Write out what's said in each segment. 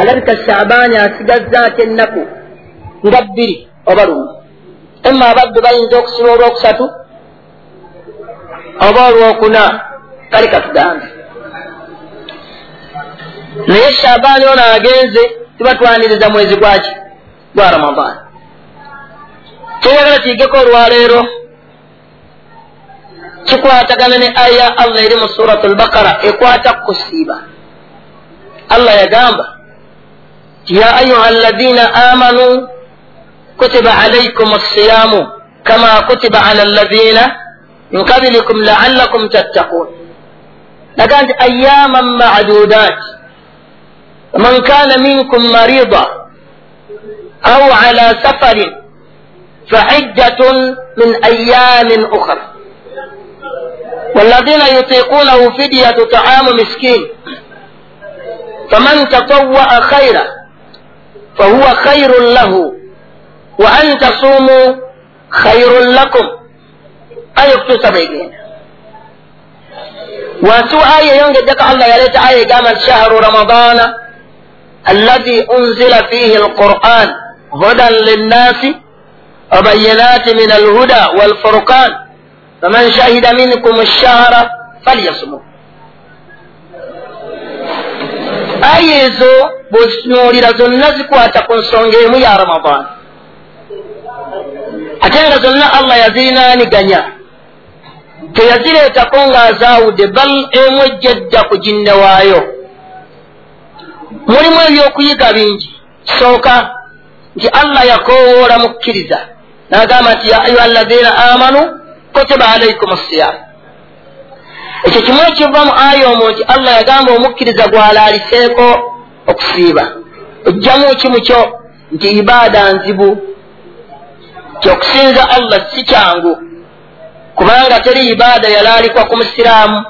alabika shabaani asigazzaako ennaku nga bbiri oba lumu. Emma abaddu bayinza okusiba olwokusatu oba olwokuna? Kale katugambe. Naye shabaani ono agenze tibatwaniriza mwezi gwaki gwa ramadaani kyeyagala kiyigeko olwaleero kikwatagana ne aya allah eri mu surat albakara ekwata kusiiba allah yagamba يا أيها الذين آمنوا كتب عليكم الصيام كما كتب على الذين من قبلكم لعلكم تتقون. لكانت أياما معدودات. من كان منكم مريضا أو على سفر فعدة من أيام أخرى. والذين يطيقونه فدية طعام مسكين. فمن تطوع خيرا fahuwa khairun lahu wa an tasumu khairun lakum aya okutuusa bwegenda wansi wa aya eyongeddeko allah yaleeta aya egamba nti shahru ramadaana allazi unzila fiihi alquran hudan linnaasi وبينات من الهدى والفرقان. فمن شهد منكم الشهر فليصمه. Aya ezo bwezitunulira zonna zikwata ku nsonga emu ya ramadan ate nga zonna allah yazirinaaniganya. Teyazireetako ng'azaawudde bal emu ejjadda ku ginne waayo. Mulimu ebyokuyiga bingi. Kisooka nti allah yakoowoola mukkiriza. N'agamba nti ya ayuha allazina amanu kutiba alaikum siyam ekyo kimu ekiva mu aya omwo nti allah yagamba omukkiriza gwalaaliseeko okusiiba. Ojjamu kimu kyo nti ibaada nzibu. Kyokusinza allah si kyangu. Kubanga teri ibaada yalaalikwa ku musiraamu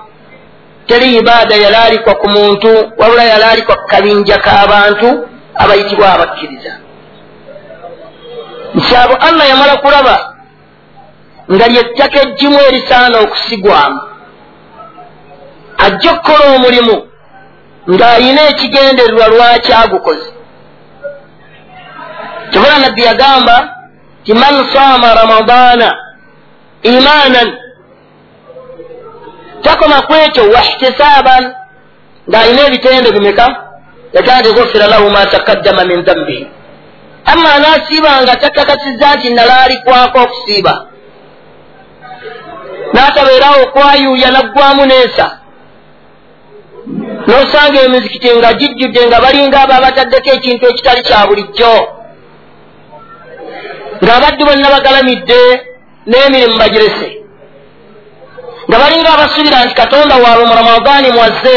teri ibaada yalaalikwa ku muntu wabula yalaalikwa ku kabinja k'abantu abayitibwa abakkiriza. Nti abo allah yamala kulaba nga lyettaka eggimu erisaana okusigwamu ajja okukola omulimu ng'ayina ekigendererwa lwaki agukoze. Kibula nabbi yagamba ti man saama ramadaana imaanan takoma ku ekyo wahtisaaban ng'ayina ebitendo bimeka? Yagandi gufira lahu ma takaddama min dhambihi amma anaasiiba nga takakasizza nti nalaalikwako okusiiba. N'atabeerawo okwayuuya naggwamu neesa n'osanga emizikiti nga gijjudde nga balinga abo abataddeko ekintu ekitali kya bulijjo. Ng'abaddu bonna bagalamidde n'emirimu bagirese. Nga balinga abasuubira nti katonda waabwe mu ramadaani mwazze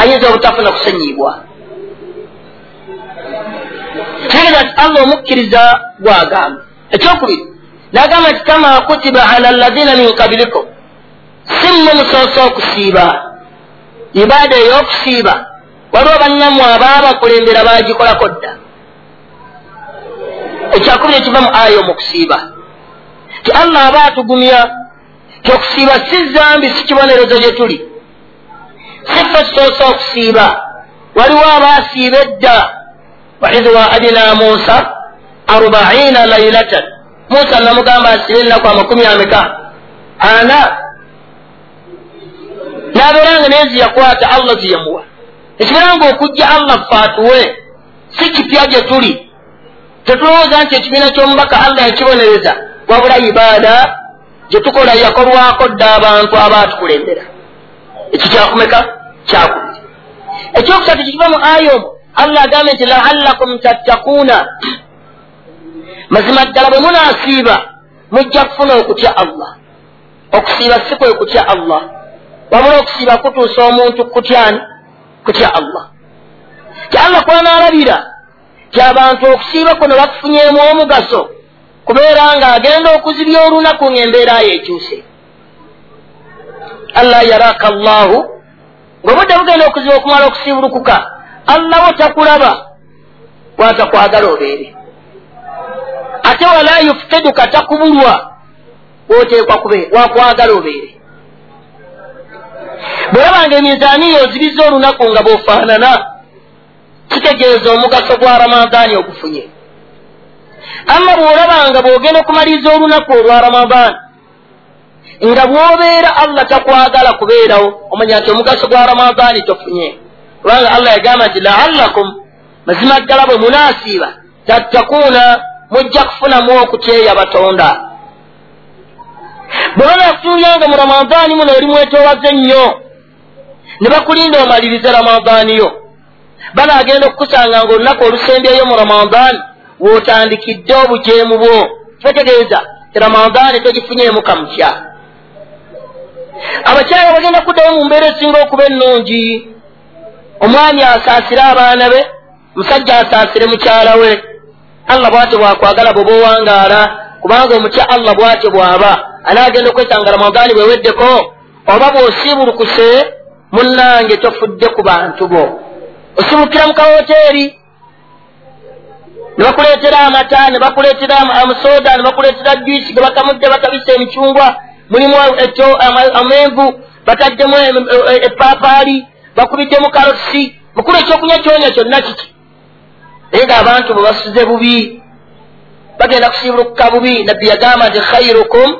ayinza obutafuna kusenyiibwa. Tegeeza nti allah omukkiriza gwagamba ekyokubiri nagamba nti kama kutiba ala allazina min kabilikum simmu musoosa okusiiba ibaada ey'okusiiba waliwo bannammwe abaabakulembera bagikolako dda. Ekyakubiri ekiva mu aya omukusiiba. Ti allah aba atugumya tiokusiiba si zambi si kibonerezo gye tuli. Sife tusoosa okusiiba. Waliwo abaasiiba edda waidh waadina musa arbaina lailatan musa namugamba asibe ennaku amakumi ameka? Ana nabeeranga naye ziyakwata allah ziyamuwa ekibeeranga okujja allah faatuwe si kipya gye tuli tetulowooza nti ekibiina ky'omubaka allah yakibonereza wabula ibaada gye tukola yakolwako dda abantu abaatukulembera ekyo kyakumeka kyakubiri ekyokusatu kikiva mu aya omwo allah agambe nti laallakum tattakuuna mazima ddala bwe munaasiiba mujja kufuna okutya allah. Okusiiba si kwe kutya allah wabula okusiiba kutuusa omuntu kutyani kutya allah. Ti allah kwanaalabira ti abantu okusiiba kuno bakufunyemu omugaso kubeera ng'agenda okuzibya olunaku ng'embeera yo ekyuse. Allah yaraka allahu ng'obudde bugenda okuziba okumala okusiibulukuka allah wo takulaba watakwagala obeere. Ate wala yufteduka takubulwa woteekwa kubeera wakwagala obeere bwerabanga emizaaniyo ozibiza olunaku nga bwofaanana kitegeeza omugaso gwa ramadaani ogufunye amma bw'olabanga bw'ogenda okumaliriza olunaku olwa ramadaani nga bw'obeera allah takwagala kubeerawo omanya nti omugaso gwa ramadaani tofunye. Kubanga allah yagamba nti laallakum mazima ddala bwe munaasiiba tattakuuna mujja kufunamu okutyeya batonda. Bweba nakutuulyanga mu ramadaani muno eri mwetoowaze ennyo ne bakulinda omalirize ramadaani yo banaagenda okukusanga nga olunaku olusembyeyo mu ramadaani wootandikidde obujeemu bwo. Kitegeeza ti ramadaani togifunyeemu kamutya abakyala bagenda kuddayo mu mbeera esinga okuba ennungi. Omwami asaasire abaana be musajja asaasire mukyala we. Allah bwatyo bwakwagala bwe bowangaala kubanga omutya allah bwatyo bw'aba. Anaagenda okwesanga ramadaani bweweddeko oba bw'osiibulukuse munnange tofudde ku bantu bo. Osibukira mu kawoteeri ne bakuleetera amata ne bakuleetera amusooda ne bakuleetera juisi ge bakamudde batabisa emicungwa mulimu amenvu bataddemu epaapaali bakubiddemu karosi mukulu ekyokunywa kyonya kyonna kiki naye nga abantu bwe basuze bubi bagenda kusiibulukuka bubi nabbi yagamba nti khairukum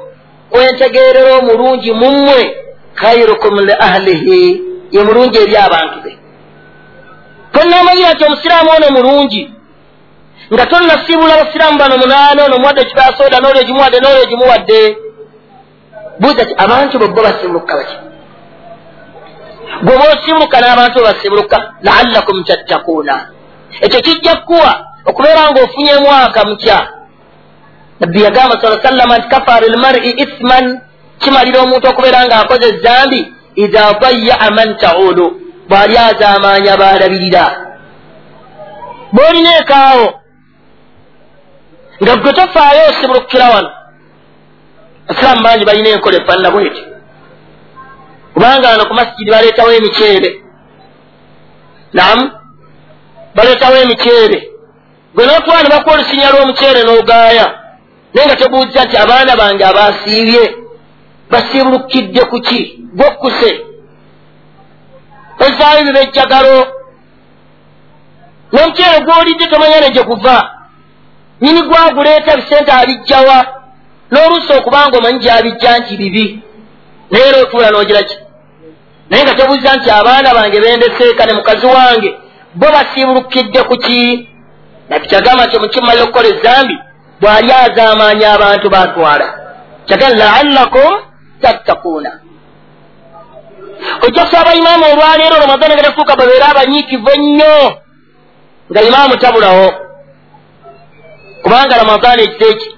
kwentegeerera omulungi mummwe khairukum li ahlihi ye mulungi eri abantu be. Tonamanyira nti omusiraamu ono mulungi nga tonnasiibula abasiraamu bano munaana ono muwadde kitaasooda noolyo egimuwadde noolyo egimuwadde. Buuza ti abantu be bo basiibuluka baki? Gweoba osiibuluka n'abantu be basiibuluka laallakum tattakuuna ekyo kijja kukuwa okubeera ng'ofunye mwaka mutya nabbi yagamba sa sallama nti kafaara lmari ithman kimalira omuntu okubeera ng'akoze ezambi idha dayaa man taulu bw'ali azaamaanya baalabirira bw'olina ekaawo nga gwe tofaayo osibulukira wano abasiraamu bangi balina enkola efaanana bweti kubanga wano ku masigidi baleetawo emiceere namu baleetawo emiceere gwe notwala ne bakuwa olusinya lw'omuceere n'ogaaya naye nga tebuuza nti abaana bange abasiibye basiibulukidde ku ki gwokkuse ozaayo bibejjagalo n'omuceere gw'olidde tomanya ne gye guva nyini gwaguleeta bisente abijjawa n'oluusi okubanga omanyi gyabijja nti bibi naye era otuula n'ogira ki naye nga tebuuza nti abaana bange bendeseeka ne mukazi wange bo basiibulukidde ku ki nakikyagamba nti omukimumalira okukola ezambi bw'ali azaamaanya abantu batwala kyagala laallakum tattakuuna ojja kusaba imaamu olwaleero ramadaani nga tafuuka babeere abanyiikivu ennyo nga imaamu tabulawo kubanga ramadaani ekiteeki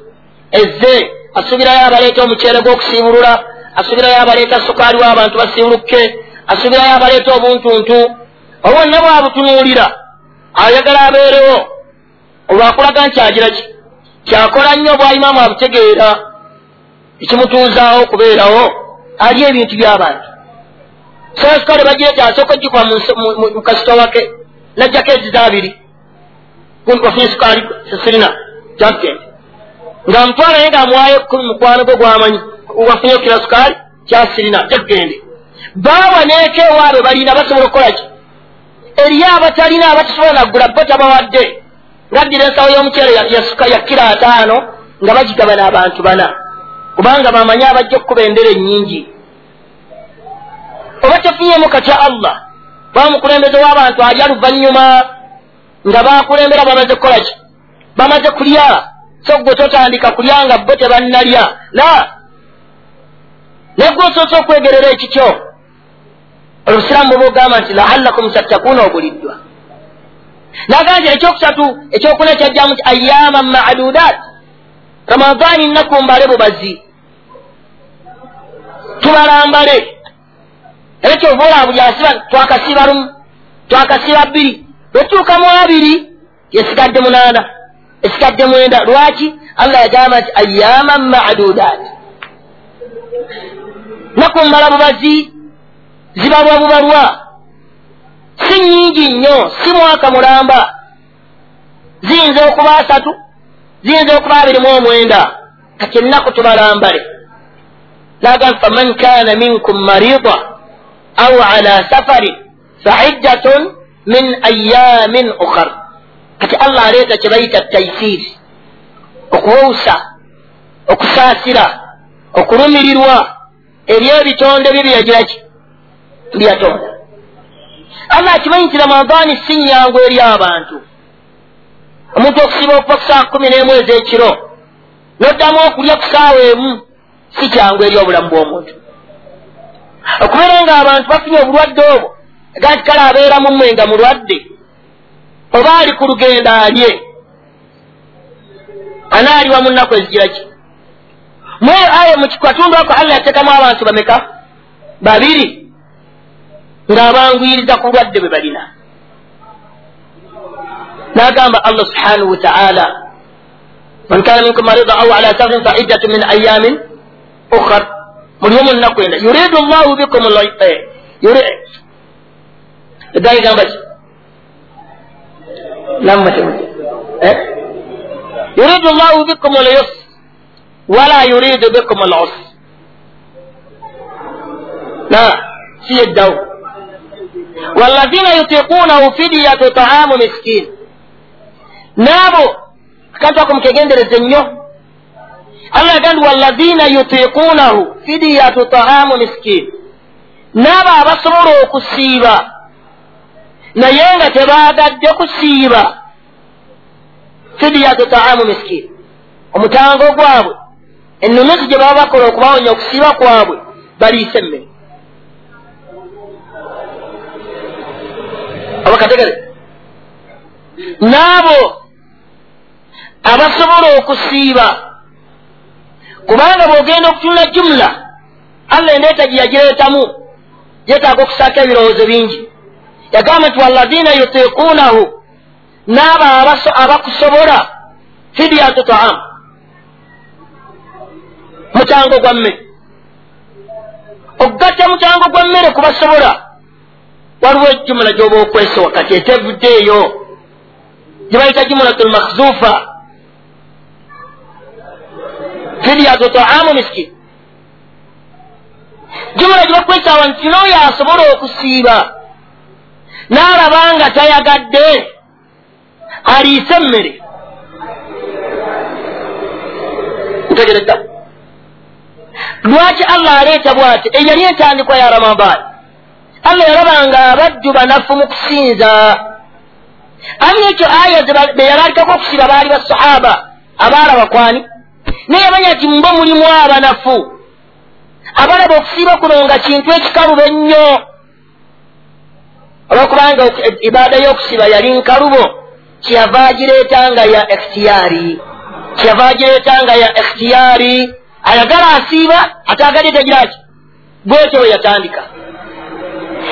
ezze asubirayo abaleeta omuceere gw'okusiibulula asubirayo abaleeta sukaali w'abantu basiibulukke asubirayo abaleeta obuntuntu obwonna bwabutunuulira ayagala abeerewo olwakulaga nti agira ki kyakola nnyo bwayimaamu abutegeera ekimutuuzaawo okubeerawo ali ebintu by'abantu. Sasukale bagireeta asooka ogikuba mu kasitowa ke najjako eziza abiri wafunye sukaali sirina jakgende ng'amutwala naye ng'amuwayo ekumi mukwano gwe gwamanyi wafunye okira sukaali kyasirina jakgende baawa neeko ewaabwe balina basobola okukola ki? Eriyo abatalina abatasobola naggula bo tabawadde ngaddira ensawo y'omuceere ya kira ataano nga bagigabana abantu bana kubanga bamanyi abajja okukuba endere ennyingi oba tefunyemu katya allah. Bamukulembeze w'abantu alya luvannyuma nga bakulembera bamaze kukola ki? Bamaze kulya. So gwe totandika kulya nga bo tebannalya. La! Negwe osoose okwegerera ekikyo. Obusiraamu bwe bwogamba nti laallakum tattakuuna obuliddwa. Nagaa nti ekyokusatu ekyokuna ekyajjamu ti ayama madudat ramadaani nnaku mbale bubazi tubalambale. Era kyova olaba buli asiba twakasiba lumu twakasiba bbiri. Bwetuukamu abiri yesigadde munaana esigadde mwenda. Lwaki? Allah yagamba nti ayama madudat naku mbala bubazi zibalwa bubalwa. Si nyingi nnyo si mwaka mulamba. Ziyinza okuba asatu ziyinza okuba abiri mu omwenda kati ennaku tubalambale. Naga faman kana minkum marida au ala safarin faiddatun min ayamin ukhar. Kati allah aleeta kye bayita taisiri okuwusa okusaasira okulumirirwa ebyebitonde bye byagiraki byatonda allah akimanyi nti ramadaani si nyangu eri abantu omuntu okusiba okuva ku saa kumi n'emu ez'ekiro noddamu okulya ku saawa emu si kyangu eri obulamu bw'omuntu. Okubeera nga abantu bafunye obulwadde obwo gati kale abeera mu mmwe nga mulwadde oba ali ku lugendo alye anaaliwa mu nnaku ezigiraki mweyo aya mu katundu ako allah yateekamu abantu bameka? Babiri ng'abanguyiriza ku lwadde bwe balina n'agamba allah subhanahu wataala man kana minkum marida au ala safarin fa iddatu min ayamin ukhar mulimu mu nnaku enda yuridu llahu bikum eddali gamba ki nammatemute yuridu llahu bikum lyus wala yuridu bikum lus na si yeddawo walazina yutiqunahu fidyatu taamu miskin naabo akantu ako mukegendereze nnyo. Allah agandi walazina yutiqunahu fidyatu taamu miskin. Naabo abasobola okusiiba naye nga tebaagadde kusiiba fidyatu taamu miskin. Omutango gwabwe ennunuzi gye baba bakola okubawonya okusiiba kwabwe baliisa emmere. Abakategere. N'abo abasobola okusiiba. Kubanga bw'ogenda okutunula jumula allah endeeta gye yagireetamu yeetaaga okusaako ebirowoozo bingi. Yagamba nti walazina yutiquunahu n'abo abakusobola fidyatu taamu mutango gwa mmere. Okugatta mutango gwa mmere kubasobola waliwo ejjumula gyoba okwesowa kati etevuddeeyo gyebayita jumulatu lmakhzufa fidyatu taamu miskin jumula gyebakwesawa nti n'oyo asobola okusiiba n'alabanga tayagadde aliise emmere ntegereza lwaki allah aleeta bwati eyali entandikwa ya ramadaani allah yalabanga abajju banafu mu kusinza ani ekyo aya beyalalikako okusiba baali basahaba abaalaba kwani naye yamanya nti mbo mulimu abanafu. Abalaba okusiiba kuno nga kintu ekikalubo ennyo. Olwokubanga ibaada y'okusiba yali nkalubo kyeyava agireetanga ya ikhtiyari kyeyava agireetanga ya ikhtiyari ayagala asiiba ataagadde tegiraki bwetyo we yatandika.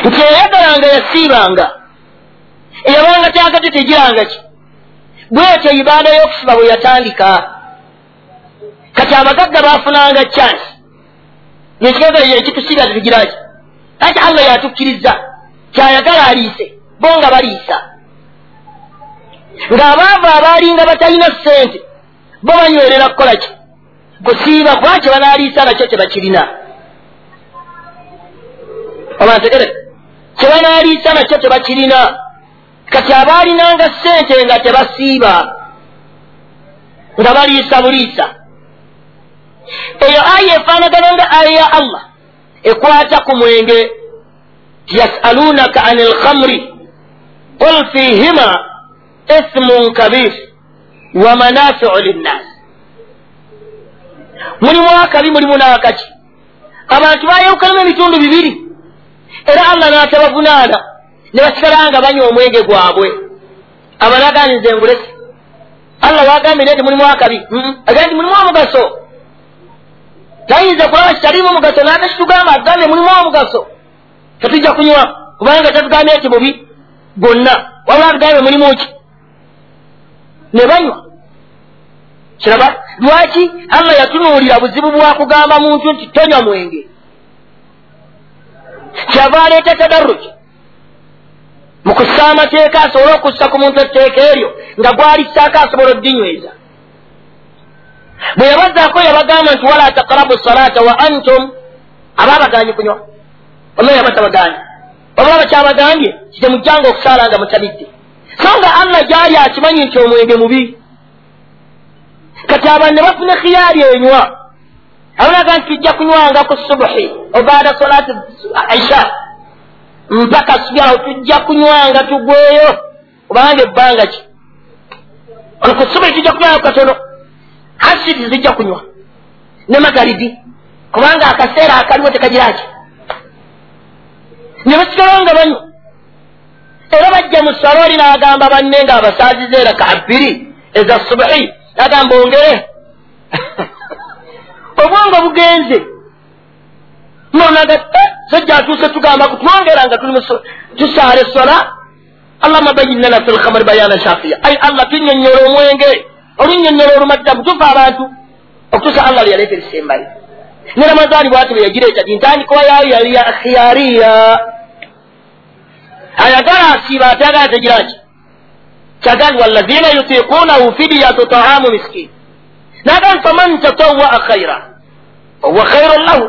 Nti eyayagalanga yasiibanga eyabanga tyagadde tegiranga ki? Bwetyo ibaada y'okusiba bwe yatandika kati abagagga bafunanga chansi nekigaga ekitusiga tugiraki ati allah yatukkiriza. Kyayagala aliise bo nga baliisa. Ng'abaava abaalinga batalina ssente bo banywerera kukola ki? Kusiiba kuba kye banaaliisa nakyo kye bakirina. Obantegere kye banaaliisa nakyo kye bakirina. Kati abaalinanga ssente nga tebasiiba. Nga baliisa buliisa eyo aya efaanagana nga aya ya allah ekwata ku mwenge. Yasalunaka ani lkhamri qul fihima ismun kabir wa manafiu linnas mulimu akabi mulimu n'akaki. Abantu bayawukanamu ebitundu bibiri era allah n'atabavunaana ne basigala nga banywa omwenge gwabwe. Abanaganize ngulesi allah wagambire nti mulimu akabi agambye nti mulimu omugaso tayinza kulaba kitalimu omugaso naate kitugamba agambye mulimu omugaso tetujja kunywa kubanga tatugambye nti bubi gwonna wabula atugambye mulimu ki ne banywa kiraba lwaki allah yatunuulira buzibu bwakugamba muntu nti tonywa mwenge kyava aleeta tadarruki. Mu kussa amateeka asobole okussa ku muntu etteeka eryo nga gwalissaako asobola oddinyweza bwe yabazaako yabagamba nti wala taqrabu salata wa antum? Aba abagaanyi kunywa. Onaye yaba tabagaanyi obulaba kyabagambye kitemujjanga okusaala nga mutabidde so nga allah gyali akimanyi nti omwenge mubi. Kati abantu ne bafuna khiyaali enywa. Abulaga nti tujja kunywanga ku subuhi obaada solati isha mpaka subyalawo tujja kunywanga tugweyo. Obanga ebbanga ki? Ku subuhi tujja kunywanga katono hasiri zijja kunywa. Ne magaribi kubanga akaseera akaliwo tekagiraki ne basigalawo nga banywa. Era bajja mu saloli n'agamba banne nga abasaaziza era ka bbiri eza subuhi. N'agamba ongere. Obwongo bugenze. Nonaga sajja atuuse tugamba kutwongera nga tusaala esola allahuma bayin lana fi lkhamari bayana shafiya. Ai allah tunyonyola omwenge olunyonyola olumadda butufu abantu okutuusa allah lyaleeta erisembale ne ramadaani bwati bwe yagireeta ti ntandikowa yayo yali ya khiyariya ayagala asiiba ate agala tegiraki kyagali walazina yutiqunahu fidiyatu taamu miskin nagan faman tatawaa khaira owa khairun lahu.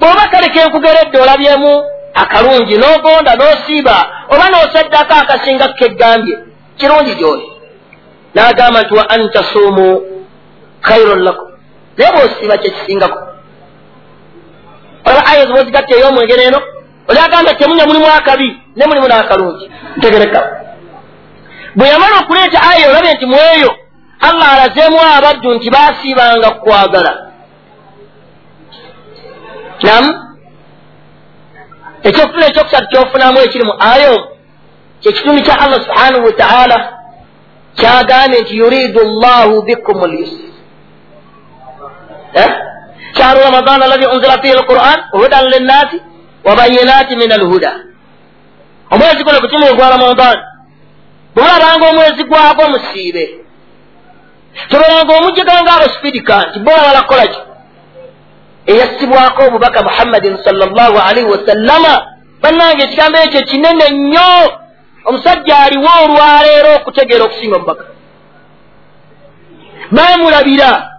Bw'oba kale kenkugeredde olabyemu akalungi n'ogonda n'osiiba oba n'osaddako akasinga keggambye kirungi gyoli n'agamba nti wa an tasuumu khairun lakum naye bw'osiiba kyekisingako olaba aya zibozigatta ey'omwenge neeno oli agamba temunya mulimu akabi ne mulimu n'akalungi ntegereka bwe yamala okuleeta aya olabye nti mu eyo allah alazeemu abaddu nti baasiibanga kukwagala nam ekyokufuna ekyokusatu kyofunamu ekiri mu ayo kyekitundu kya allah subhanahu wataala kyagambye nti yuridu llahu bikum lyusr shahru ramadan alladhi unzila fihi alquran? Hudan linnasi wabayinati min alhuda. Omwezi guno gutimu gwa ramadan. Bwolabanga omwezi gwagwo musiibe tobalanga omujjaganga abasipidika nti bola balakolaki eyassibwako obubaka muhammadin salllahu alaihi wasallama. Bannange ekigambo ekyo kinene nnyo omusajja aliwo olwaleero okutegeera okusinga omubaka? Bamulabira.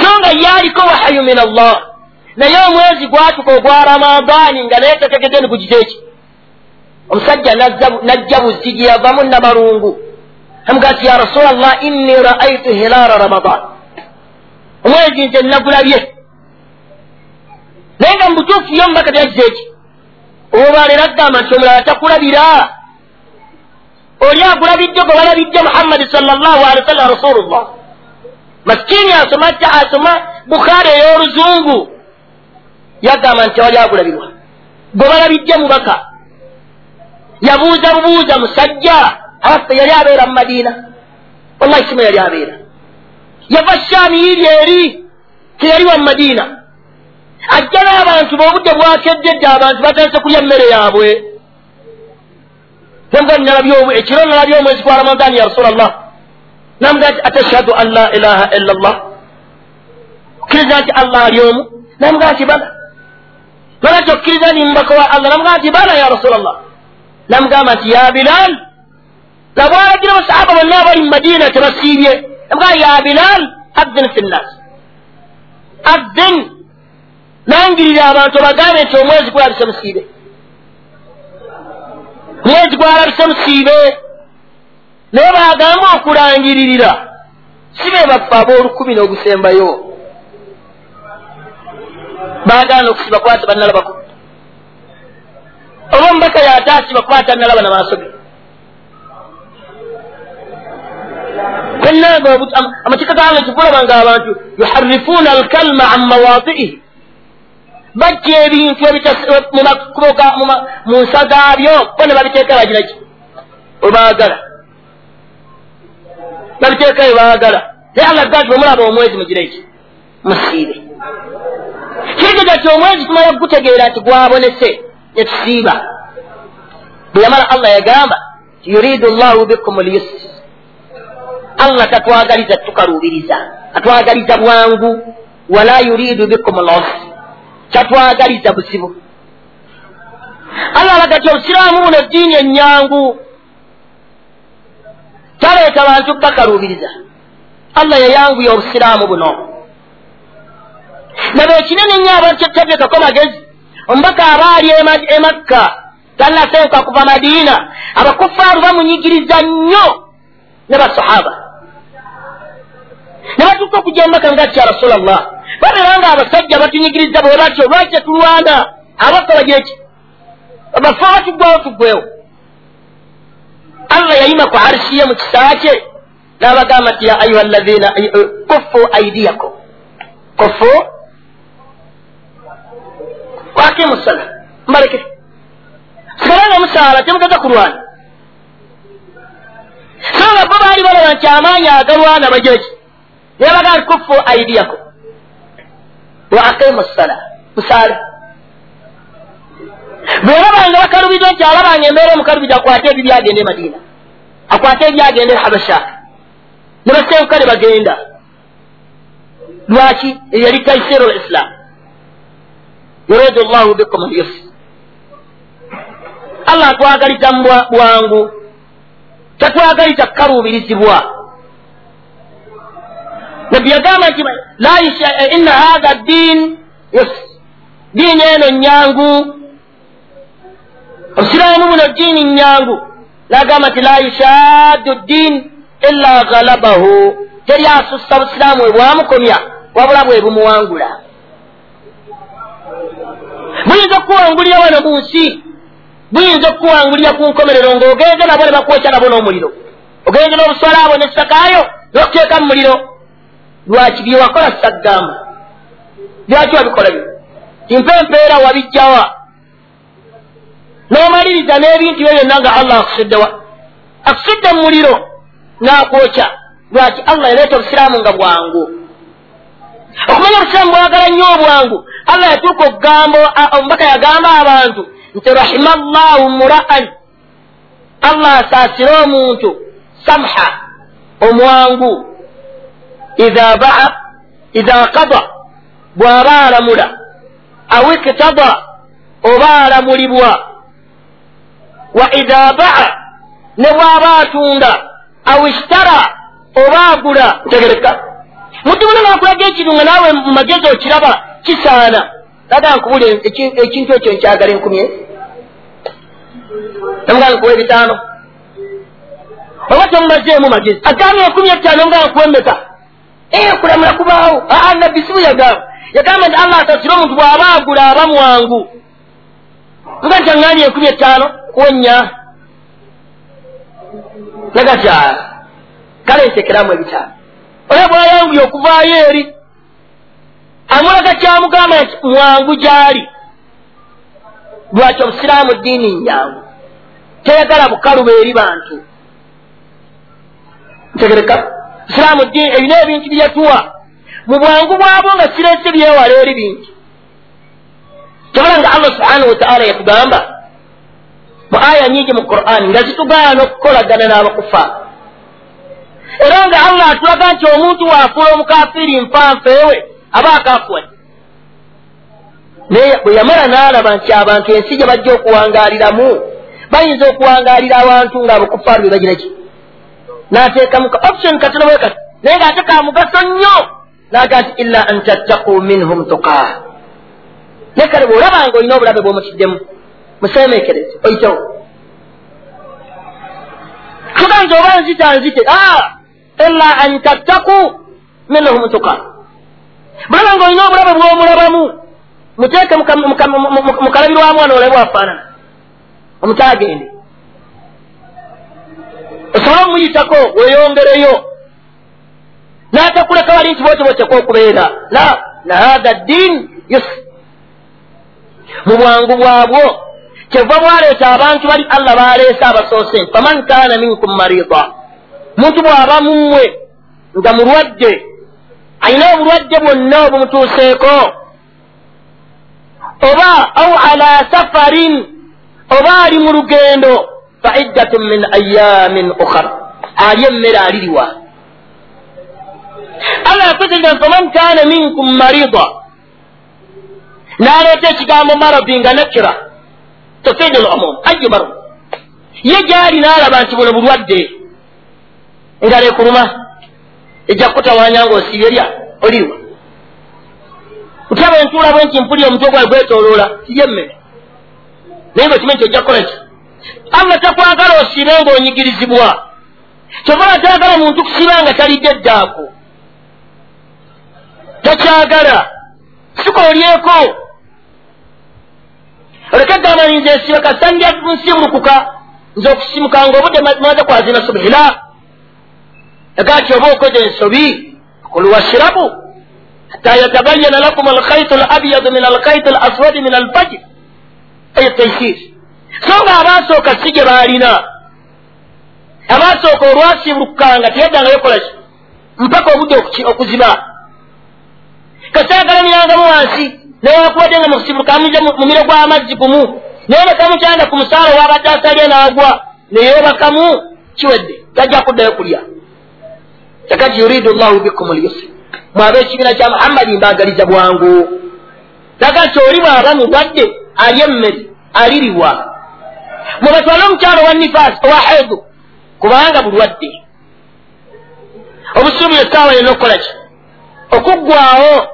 So nga yaaliko wahayu min allah. Naye omwezi gwatuka ogwa ramadaani nga naye tategedde ni gugiteeki omusajja najja buzzi gye yavamu namalungu. Amugaa ti ya rasula llah inni raaitu hilaala ramadan. Omwezi nze nagulabye. Naye nga mubutuufu yo mubaka teyagize eki obalera agamba nti omulala takulabira oli agulabidde gwe balabidde muhammadi salllahu alehi wasallam rasulullah. Masikini asoma asoma bukhaari ey'oluzungu. Yagamba nti tewali agulabirwa gwe balabidde mubaka yabuuza bubuuza musajja abaffe yali abeera mu madiina. Wallahi simu yali abeera. Yava shaami yiri eri teyaliwa mu madiina ajja n'abantu b'obudde bwakeddedde abantu batandise kulya emmere yaabwe. Ekiro nalabye omwezi gwa ramadaani ya rasula llah namugaa nti atashhadu an la ilaha illa llah okkiriza nti allah ali omu. Namugaa nti bala. Bala ti okkiriza ni mubaka wa allah. Namugaa nti bala ya rasula llah namugamba nti ya bilal. Nabwalagira abasahaba bonna abali mu madiina tebasiibye. Namugaa ya bilal addin fi nnas addin nangirira abantu bagambe nti omwezi gwalabise musiibe. Omwezi gwalabise musiibe. Naye bagamba okulangiririra. Si be baffe ab'olukumi n'ogusembayo. Bagana okusiba kwata bannalabako oba omubaka yataasiba kuba tanalaba na maaso ge kwenanga amateeka gange kikulabanga abantu yuharifuuna alkalma an mawaadiihi bajja ebintu mu nsa gaabyo bo ne babiteeka bagiraki webaagala babiteeka webaagala naye allah ga nti bwemulaba omwezi mugireki musiibe. Kirigeza ti omwezi tumala gutegeera nti gwabonese netusiiba bwe yamala allah yagamba yuridu llahu bikum lyusr allah tatwagaliza tukaluubiriza. Atwagaliza bwangu. Wala yuridu bikum losr kyatwagaliza buzibu. Allah alaga ti obusiraamu buno ddiini ennyangu taleeta bantu bakaluubiriza. Allah yayanguya obusiraamu buno. Nabo ekinene nnyo abantu kyetabyekako magezi omubaka aba ali e makka tannasenka kuva madiina abakufaaru bamunyigiriza nnyo ne basahaba. Ne batuuka okujja omubaka nga ati ya rasulllah babeera nga abasajja batunyigiriza bwe batyo lwaki tetulwana abakka bagireki bafe batuggwawo tuggwewo allah yayima ku arshi ye mu kisaa kye n'abagamba nti ya ayuha lazina kuffu aidiyakum kuffu? Wakimu sala mbaleke sigala nga musaala temugeza kulwana. So nga bo baali balaba nti amaanyi agalwana bagireki nebaga nti kuffu aidiyakum wa aqimu sala musaale bwerabanga bakalubiza nti alabanga embeera omukalubiza akwate ebibi agende e madiina akwate ebi agende e habasha ne basenguka ne bagenda lwaki eyali taisiru lislam yuridu llahu bikum lyusr allah atwagaliza mu bwangu tatwagaliza kukaluubirizibwa yagamba nti inna hatha yusr diini eno nyangu obusiraamu buno diini nyangu nagamba nti la yushaddu ddin illa galabahu teri asussa busiraamu bwe bwamukomya wabula bwe bumuwangula. Buyinza okukuwangulira wano mu nsi? Buyinza okukuwangulira ku nkomerero ng'ogenze nabo ne bakwokya nabo n'omuliro. Ogenze n'obuswala abo nesakaayo n'okuteeka mu muliro lwaki byewakola saggamba lwaki wabikola byo timpe empeera wabijjawa. N'omaliriza n'ebintu byo byonna nga allah akusuddewa akusudde mu muliro n'akwokya. Lwaki allah yaleeta obusiraamu nga bwangu? Okumanya obusiraamu bwagala nnyo obwangu. Allah yatuuka okugamba omubaka yagamba abantu nti rahima llahu mura'an. Allah asaasire omuntu samha omwangu idha kada bw'aba alamula aw iktada oba alamulibwa wa idha baa ne bw'aba atunda aw ishtara oba agula ntegereka mutumuna nakulaga ekintu nga naawe mu magezi okiraba kisaana laga nkubuli ekintu ekyo nkyagala enkumi namugaa nkuwa ebitaano oba tomumazeemu magezi agambye enkumi etaano nga nkuwemeka kulamula kubaawo aa nabbi sibu yagamba yagamba nti allah asasire omuntu bw'aba agula aba mwangu nga nti aŋŋaanye enkumi etaano kuwenya. Laga ti kale nsekeramu ebitaano oyo bwayanguye okuvaayo eri amulaga kyamugamba nti mwangu gyali lwaki obusiraamu ddiini nyangu. Teyagala bukaluba eri bantu. Ntegereka busiraamu ddiini erina ebintu byetuwa mu bwangu bwabwo nga sirese byewala eri bintu. Tobala nga allah subhanahu wataala yatugamba mu aya nyingi mu qur'ani nga zitugaana okukolagana n'abakufaaru era nga allah atulaga nti omuntu waafuula omukafiri nfanfeewe aba akafuwadi naye bwe yamala n'alaba nti abantu ensi gye bajja okuwangaaliramu bayinza okuwangaalira abantu ng'abakufaaru be bagiraki n'ateekamu ka option katono kati naye ng'ate ka mugaso nnyo n'aga nti illa an tattaku minhum tuqaa naye kale bw'olabanga olina obulabe bw'omutiddemu museemeekereze oyitewo tuga nti oba nzita nzite illa an tattaku minhum tuqa bulaba nga olina obulabe bw'omulabamu muteeke mukalabirwamu wano olabe bwafaanana omutagende osobole omuyitako weyongereyo n'atakuleka wali nti bwoti bwoteka okubeera na hatha ddin yusr mu bwangu bwabwo. Kyeva bwaleeta abantu bali allah baleese abasoose. Faman kaana minkum marida muntu bw'aba mumwe nga mulwadde ayina obulwadde bwonna obumutuuseeko oba au ala safarin oba ali mu lugendo fa iddatun min ayamin ukhar ali emmere aliriwa allah yakuziga faman kaana minkum marida n'aleeta ekigambo maradi nga nakira tofidi lumum ayu marad ye gyali n'alaba nti buno bulwadde engalo ekuluma ejja kukutawanya nga osibye lya oliwa ntya bwentuula bwe nti mpulira omutwe gwawe gwetoloola kirya emmere naye nga kimanyi kyojja kukola ki allah takwagala osiibe ng'onyigirizibwa kyova tayagala muntu kusiba nga talidde eddaako takyagala. Sikoolyeko oleke gamba ninze esiba kasanja nsimbulukuka nze okusimuka nga obudde maze kwazina yagaa ti oba okoze ensobi kulu washirabu hatta yatabayana lakum alkhaitu alabyadu min alkhaitu alaswadi min alfajiri eyo taisir so nga abaasooka si gye baalina. Abaasooka olwasimbulukukanga teyaddangayo kolaki mpaka obudde okuziba. Kasaagalamiranga wansi newakubadde nga musibukamuze mu miro gw'amazzi gumu. Naye nekamukyanda ku musaala wabadde asalye n'agwa neyeebakamu kiwedde tajja kuddayo kulya. Yakati yuridu llahu bikum lyusri mwabe ekibiina kya muhammadi mbaagaliza bwangu. Laga nti oli bwaba mulwadde ali emmere aliriwa mubatwale omukyalo wa nifaasi owa hedu kubanga bulwadde. Obusuubi esaawa yonna okukolaki okuggwawo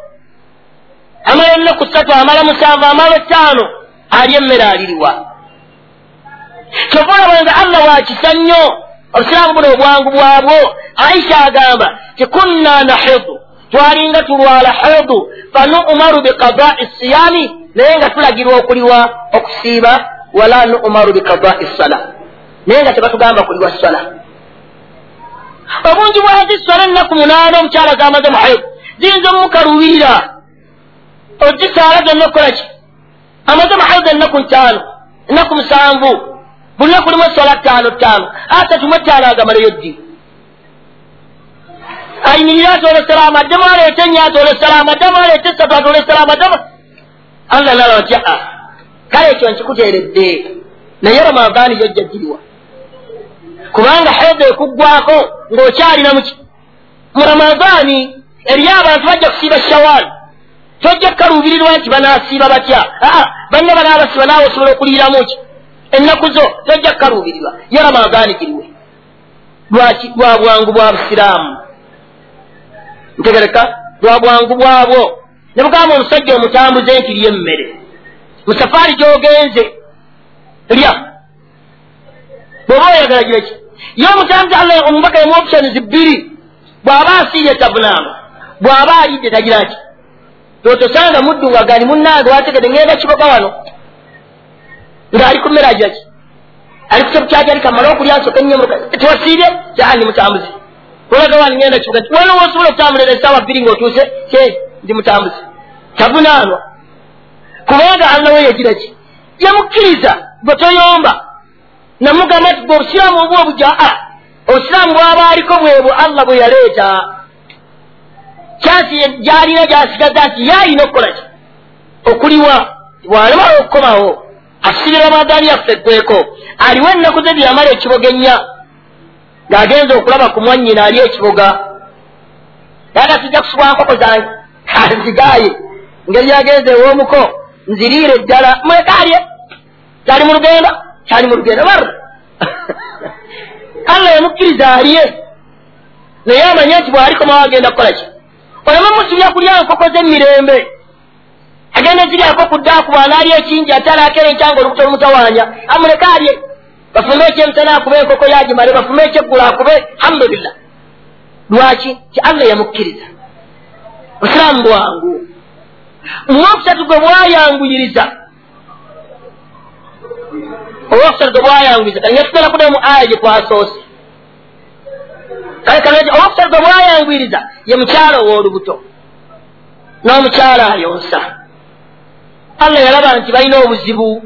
amala ennaku ssatu amala musanvu amala ettaano ali emmere aliriwa kyova olabanga allah wakisa nnyo obusiraamu buno obwangu bwabwo aisha agamba tikunna nahidu twalinga tulwala hidu fanumaru biqadai siyami naye nga tulagirwa okuliwa okusiiba wala numaru biqadai sala naye nga tebatugamba kuliwa sala obungi bwazi sala ennaku munaana omukyala zamaze mu hidu ziyinza omukaluubirira ogisaala zonna okukolaki amaze mu hidu ennaku ntaano ennaku musanvu buli naku limu eswala ttaano ttaano asatu mu ettaano agamaleyo ddi? Ayimirire atoola essalaamu addemu aleete ennyo atoola essalaamu addemu aleete esatu atoola essalaamu addemu allah nalaba ti aa kale ekyo nkikuteeredde. Naye ramadaani yojja ddiriwa kubanga hede ekuggwako ng'okyalina mu ramadaani eriyo abantu bajja kusiiba shawaali tojja kukaluubirirwa nti banaasiiba batya? Aa banne banaabasiba naawe osobola okuliiramu ki? Ennaku zo tojja kukaluubirirwa. Ye ramadaani giriwe. Lwaki lwa bwangu bwa busiraamu. Ntegereka lwa bwangu bwabwo. Ne bugamba omusajja omutambuze nti lya emmere mu safaari gy'ogenze. Lya. Bw'oba oyagala gireki ye omutambuze allah omubaka emu options bbiri. Bw'aba asiirye tabunaama bw'aba alidde tagira ki? Totosanga muddu nga gani munnange wategede ngenda kiboga wano ng'ali ku mmere agira ki? Ali kukyabukyaki ali kamala okulya nsoka ennyo tewasiibye kyandi mutambuze. Olaga wani ngenda kibuga nti waliwo osobola okutambulira essaawa bbiri ng'otuuse? Ke ndi mutambuze. Tavunaanwa kubanga alinawo yagira ki yamukkiriza gwe toyomba namugamba nti gwe obusiraamu obwo obujja a obusiraamu bwaba aliko bwebwo allah bwe yaleeta. Kyasi gyalina gyasigaza nti yaalina okukola ki? Okuliwa bw'alemala okukomawo asibira amagaani yaffe eggweko aliwo ennaku ze byamala ekibogenya ng'agenza okulaba ku mwannyina ali ekiboga. Naga kijja kusubwa nkoko zange anzigaaye ngeri yagenza ew'omuko nziriire ddala mwekalye kyali mu lugenda kyali mu lugenda barra allah yamukkiriza alye. Naye amanye nti bw'alikomawo agenda kukola ki? Oleme musubya kulya nkoko z'emirembe. Agenda ziryako ku ddaaku bw'anaali ekingi atalaakera enkyanga olubuto olumutawaanya amuleke alye. Bafume ekyemisana akube enkoko yagimale bafume ekyeggulu akube alhamdulillah. Lwaki? Ti allah yamukkiriza busiraamu bwangu omwokusatu gwe bwayanguyiriza olwokusatu gwe bwayanguyiriza kale nyetugenda kudayo mu aya gye twasoose kale kale olwokusatu gwe bwayanguyiriza ye mukyala ow'olubuto n'omukyala ayonsa allah yalaba nti balina obuzibu.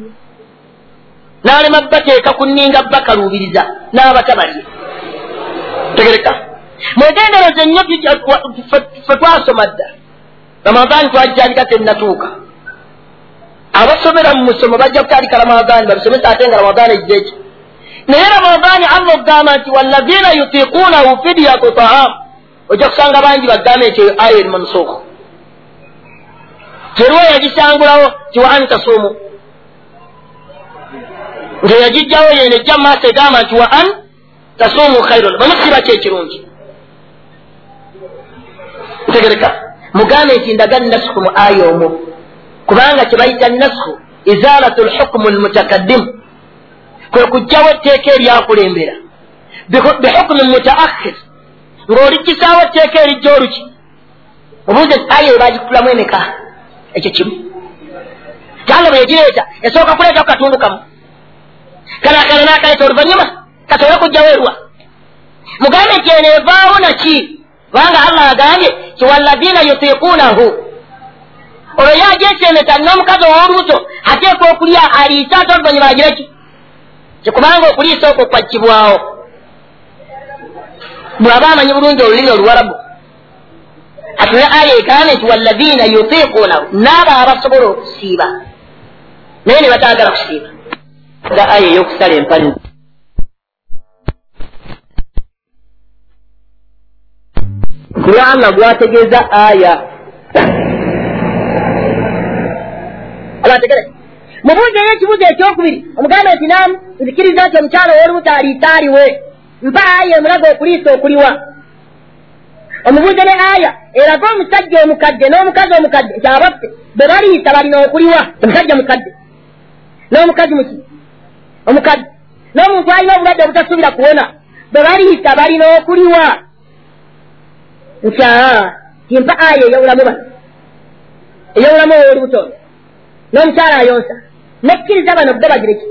N'alema bateeka ku nninga bakaluubiriza n'abatabalye tegereka. Mwegendereze nnyo fe twasoma dda ramadaani twagitandika tennatuuka abasomera mu musomo bajja kutandika ramadaani babisomesa ate nga ramadaani ejjeki naye ramadaani allah okugamba nti wallazina yutiikuunahu fidyatu taamu ojja kusanga bangi bagambe nti eyo aya eri mansuuka teriwo yagisangulawo ti wa an tasuumu ngeyagijjawo yene ejja mu maaso egamba nti wa an tasuumu khairun bamusiba ki ekirungi ntegereka mugambe nti ndaga nasuku mu aya omwo kubanga kyebayita nasuku izalatu lhukumu lmutakaddimu kwe kugjawo etteeka eryakulembera. Bihukumi mutaakhir. Ng'olikisaawo etteeka erijja oluki. Obuuze aya ebagikulamu emeka? Ekyo kimu. Kyanga bwe yagireeta esooka kuleeta ku katundu kamu. Kanakana nakaleeta oluvanyuma kasobole kugjawo erwa. Mugambe nti eno evaawo naki kubanga allah agambye ti walladina yutiikuunahu olwo yajesemeta n'omukazi ow'olubuto ateeka okulya aliisa ate oluvanyuma agireki kikubanga okuliisa okwo kwakkibwawo bw'aba amanyi bulungi olulimi oluwarabu. Atule aya egambe nti walladina yutiikuunahu naabo abasobola okusiiba. Naye ne batagala kusiiba. Nga aya ey'okusala empani kubanga gwategeeza aya. Abategere mubuuzo eyo ekibuuzo ekyokubiri omuganda nti namu nzikiriza nti omukyalo ow'olubuto aliitaaliwe mpa aya emulaga okuliisa okuliwa. Omubuuzo ne aya eraga omusajja omukadde n'omukazi omukadde nti abaffe bwe baliisa balina okuliwa omusajja mukadde. N'omukazi muki? Omukadde. N'omuntu alina obulwadde obutasuubira kuwona bwe baliisa balina okuliwa nti aa timpa aya ey'obulamu bano ey'obulamu ow'olubuto n'omukyala ayonsa. Nekkiriza bano bbe bagireki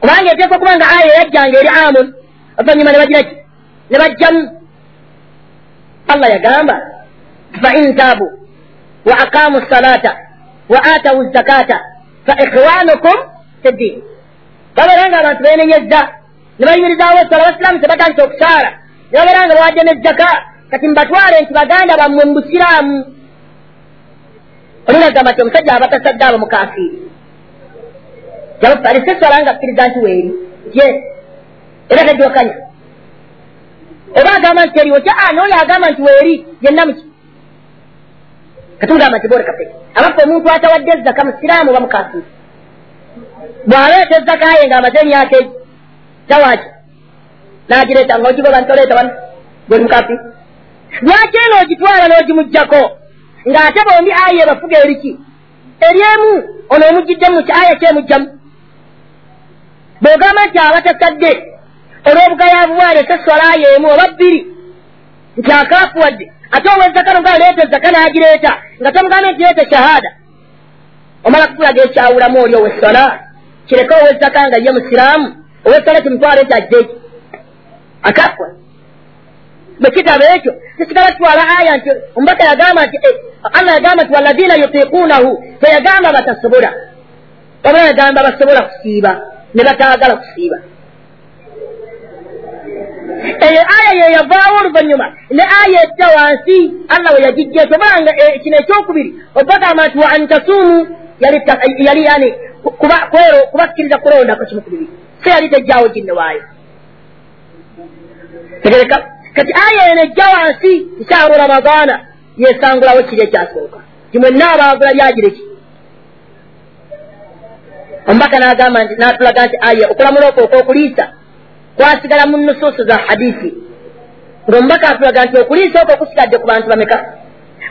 kubanga eteeka okuba nga aya eyajjanga eri amun oluvanyuma ne bagireki ne bajjamu. Allah yagamba fain taabu wa aqaamu salata wa atawu zakata fa ikhwanukum fi ddiini babeera nga abantu beenenyezza ne bayimirizaawo esala abasiraamu tebatandisa okusaala. Ne babeera nga bawadde nezaka kati mbatwale nti baganda bammwe mu busiraamu olunagamba nti omusajja abatasadde abo mukafiiri alise eswala nga akkiriza nti weeri ye era tegiwakanya oba agamba nti eriwo ti n'oyo agamba nti weeri yenna muki katugamba nti borekape abaffe omuntu atawadde ezaka musiraamu oba mukafiiri bw'aleeta ezaka ye ng'amaze emyaka egi tawaki. N'agireeta ng'ogigoba ntoleeta wano gwe mukafiiri lwaki eno ogitwala n'ogimugjako ng'ate bombi aya ebafuga eriki eryemu ono omugiddemu aya kyemugjamu. Bw'ogamba nti abatasadde olw'obugayaavu bwali eseswala aya emu oba bbiri nti akaafuwadde ate ow'ezzaka noga leeta ezzaka n'agireeta nga tomugambe nti leeta shahada. Omala kukulaga ekyawulamu oli ow'essala kireke ow'ezzaka nga ye musiraamu ow'essala kimutwala eki? Ajjeeki akaafuwadde bwekitabo ekyo kisigala kitwala aya nti omubaka yagamba nti allah yagamba nti walladina yutiikuunahu teyagamba batasobola oba yagamba basobola kusiiba ne bataagala kusiiba. Eyo aya yeyavaawo oluvanyuma ne aya ejja wansi allah we yagijja etobanga kino ekyokubiri obagamba nti wa antasuumu yali yani kubakkiriza kulondako kimu ku bibiri so yali tejjaawo ginne waayo. Tegereka kati aya eno ejja wansi nsaaru ramadaana yesangulawo kiri ekyasooka timwenna abaagula lyagireki omubaka n'agamba nti n'atulaga nti aya okulamula okwo okwokuliisa kwasigala mu nusuusu za hadisi ng'omubaka atulaga nti okuliisa okwo kusigadde ku bantu bameka?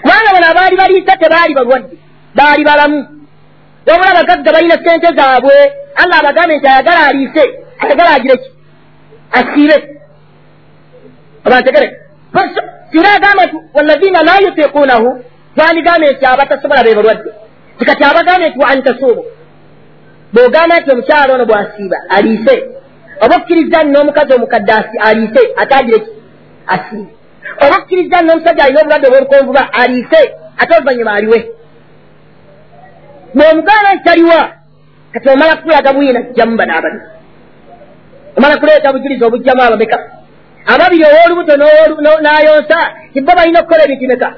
Kubanga bano abaali baliisa tebaali balwadde baali balamu. Wabula abagagga balina sente zaabwe allah abagambe nti ayagala aliise ayagala agireki asiibe abantegere singa agamba nti walladina la yutiikuunahu twandigambe nti abatasobola be balwadde tikati abagambe nti wa antasuumu bw'ogamba nti omukyalo ono bw'asiiba aliise oba okkiriza n'omukazi omukadde aliise ate agireki asiibe oba okkiriza n'omusajja alina obulwadde obw'olukonvuba aliise ate oluvanyuma aliwe bw'omugamba nti taliwa kati omala kukulaga bwina kujjamu bano abali omala kuleeta bujulizi obujjamu abameka ababiri ow'olubuto n'ayonsa kibba balina okukola ebintu meka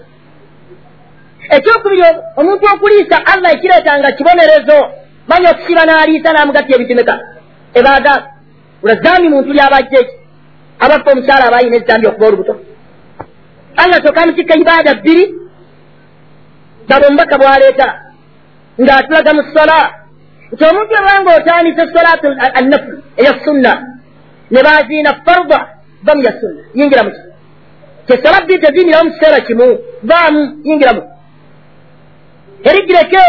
ekyokubiri omuntu okuliisa allah ekireetanga kibonerezo manya okusiba n'aliisa n'amugatta ebintu meka ebaaga ulazambi muntu lyabajja eki abaffe omukyala abayina ezambi okuba olubuto. Allah kyokka mutikka ibaada bbiri gaba omubaka bw'aleeta ng'atulaga mu sola nti omuntu obanga otandisa solaatu annafu eya sunna ne baziina farda bamu ya sunna yingira muki kyesala bbiri teziyingiramu mu kiseera kimu vaamu yingiramu erigireke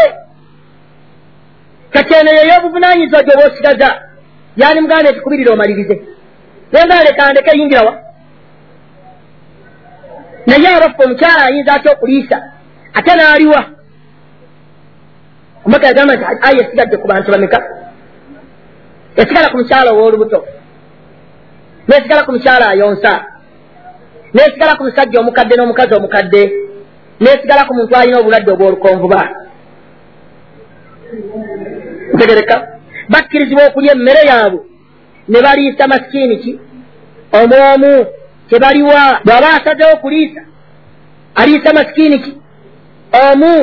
kakyeneyo ey'obuvunanyizibwa gyoba osigaza yani muganda ekikubirira omalirize nenga leka ndeke yingirawa naye abaffe omukyala ayinza atya okuliisa ate n'aliwa omaka yagamba nti ayi esigadde ku bantu bameka esigala ku mukyala ow'olubuto nesigala ku mukyala ayonsa. Nesigala ku musajja omukadde n'omukazi omukadde. Nesigala ku muntu alina obulwadde obw'olukonvuba. Ntegereka. Bakkirizibwa okulya emmere yaabwe. Ne baliisa masikiini ki? Omwomu kyebaliwa bw'aba asazewo okuliisa aliisa masikiini ki? Omu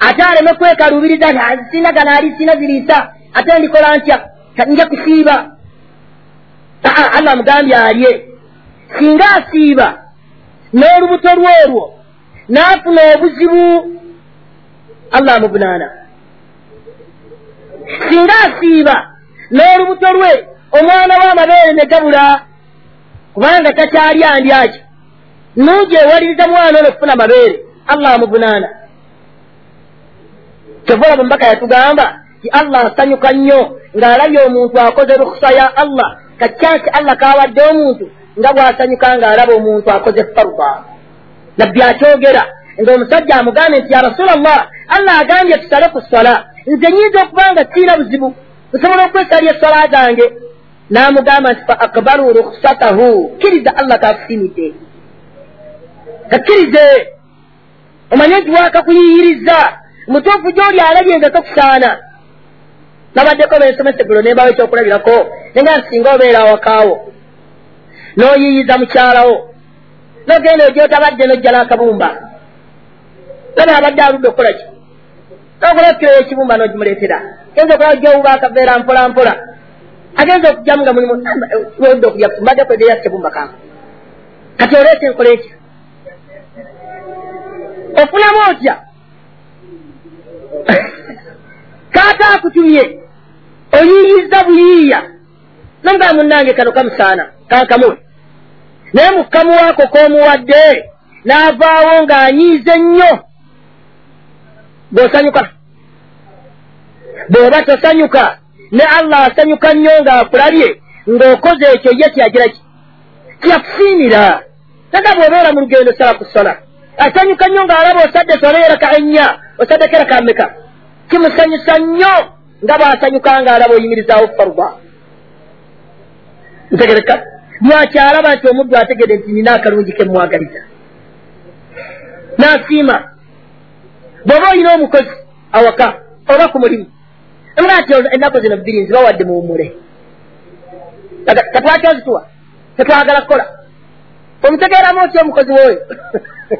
ate aleme kwekaluubiriza nti sina gana aliisina ziriisa ate ndikola ntya? Nja kusiiba aa allah mugambye alye. Singa asiiba n'olubuto lwolwo n'afuna obuzibu allah amuvunaana. Singa asiiba n'olubuto lwe omwana w'amabeere ne gabula kubanga takyali andyaki nungi ewaliriza mwana ono okufuna mabeere allah amuvunaana. Kyova bumubaka yatugamba ti allah asanyuka nnyo ng'alabye omuntu akoze rukusa ya allah kakyansi allah kawadde omuntu nga bw'asanyuka ng'alaba omuntu akoze farda nabbi akyogera ng'omusajja amugambye nti ya rasula llah allah agambye tusale ku swala. Nze nyinza okuba nga siina buzibu. Nsobola okwesalya eswala zange. N'amugamba nti fa akbaru rukusatahu kkiriza allah kakusimidde kakkirize omanye nti wakakuyiyiriza mutuufu gy'oli alabye nga tokusaana nabaddeko bensomeseggulo nembawo ekyokulabirako nenga nsinga obeera awakaawo n'oyiyiza mukyalawo nogenda ogyotabadde nojjala akabumba. Nabe abadde aludde okukola ki? Nokola okkireyo ekibumba nogimuleetera. Genza okola gyowuba akaveera mpola mpola agenza okugjamu nga mulimu oludde okulya mbadde kwegeya kibumba kange. Kati oleeta enkola ekyo ofunamu otya? Kaata akutumye oyiyiza buyiiya. Nonga munange kano kamusaana kankamuwe naye mukamuwaako k'omuwadde n'avaawo ng'anyiize nnyo. Bw'osanyuka. Bw'oba tosanyuka ne allah asanyuka nnyo ng'akulabye ng'okoze ekyo ye kyagira ki? Kyakusiimira naga bw'obeera mu lugendo sala ku sola asanyuka nnyo ng'alaba osadde sola eraka ennya osaddeko eraka mmeka. Kimusanyusa nnyo nga bw'asanyuka ng'alaba oyimirizaawo farba ntegereka. Lwakyalaba nti omuddu ategede nti nina akalungi kemwagaliza n'asiima. Bw'oba olina omukozi awaka oba ku mulimu nga nti ennaku zino bbiri nzibawadde muwumule katwatya ozituwa? Tetwagala kukola? Omutegeeramu otya omukozi woyo?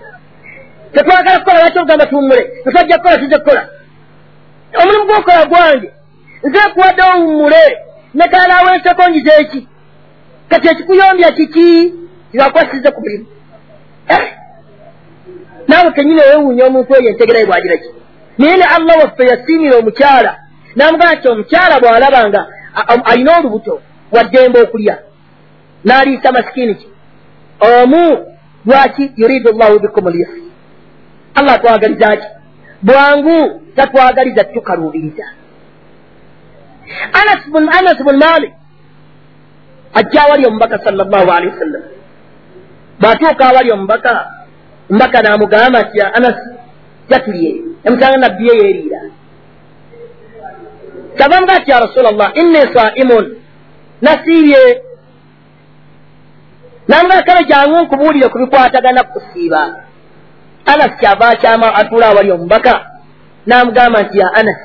Tetwagala kukola? Lwaki ogamba tuwumule tusajja kukola tujja kukola omulimu gwokola gwange nze kuwadde owummule nekalaawenseko ngize eki kati ekikuyombya kiki kibakwasize ku mulimu? Eh? naawe kenyini owewuunya omuntu oyo entegerayo bwagira ki? Naye ne allah waffe yasiimira omukyala namugaa nti omukyala bw'alaba nga alina olubuto waddembe okulya n'aliisa masikiini ki? Omu lwaki yuridu llahu bikum lyus allah twagaliza ki? Bwangu tatwagaliza tukaluubiriza anas bun malik ajja awali omubaka sala llahu alehi wasallam bw'atuuka awali omubaka omubaka n'amugamba nti anas jatulye emusanga nabbi ye yeeriira kyavamuga nti ya rasula llah inni saimun nasiibye namugaa kale jangu nkubuulire ku bikwatagana kusiiba anas kyava akyama atuula awali omubaka n'amugamba nti ya anas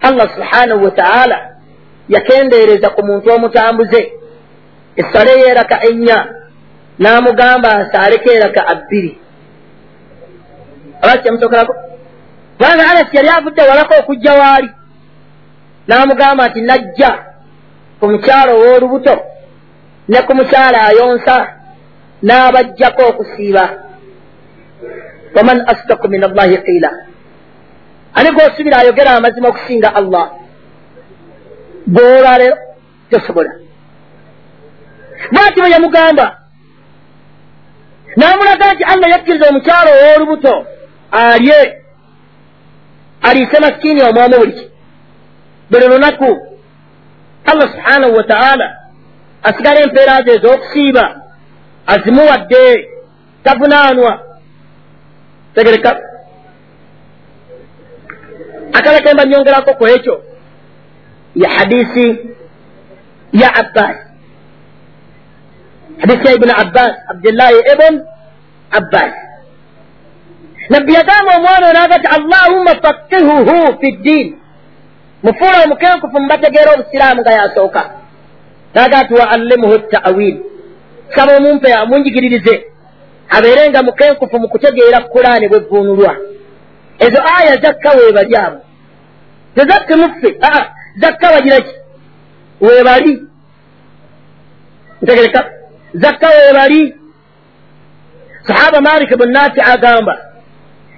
allah subhanahu wataala yakendeereza ku muntu omutambuze essale yeeraka ennya n'amugamba asaaleko eraka abbiri. Abasi kyamusokerako kubanga anas yali avudde walako okujja waali. N'amugamba nti najja ku mukyalo ow'olubuto ne ku mukyala ayonsa. N'abajjako okusiiba waman asdaku min allahi qiila ani g'osubira ayogera amazima okusinga allah. Gwolwaleero tosobola. Bwati bwe yamugamba n'amulaga nti allah yakkiriza omukyalo ow'olubuto alye aliise masikini omwomu buliki buli lunaku allah subhanahu wataala asigala empeera ze ez'okusiiba azimuwadde tavunaanwa. Tegereka akalaka emba nyongerako ku ekyo ya hadisi ya abbas. Hadisi ya ibuni abbas abdullahi ibn abbas. Nabbi yagamba omwana onagati allahumma fakihuhu fi ddiini mufuula omukenkufu mubategeera obusiraamu nga yasooka. Naga ti waallimuhu ta'wil saba omumpe amunjigiririze abeere nga mukenkufu mu kutegeera kulaani bwevvuunulwa ezo aya zakka weebali abo tezakke muffe. Aa zakka bagiraki weebali. Ntegereka. Zakka weebali. Sahaba malik bun nafi agamba.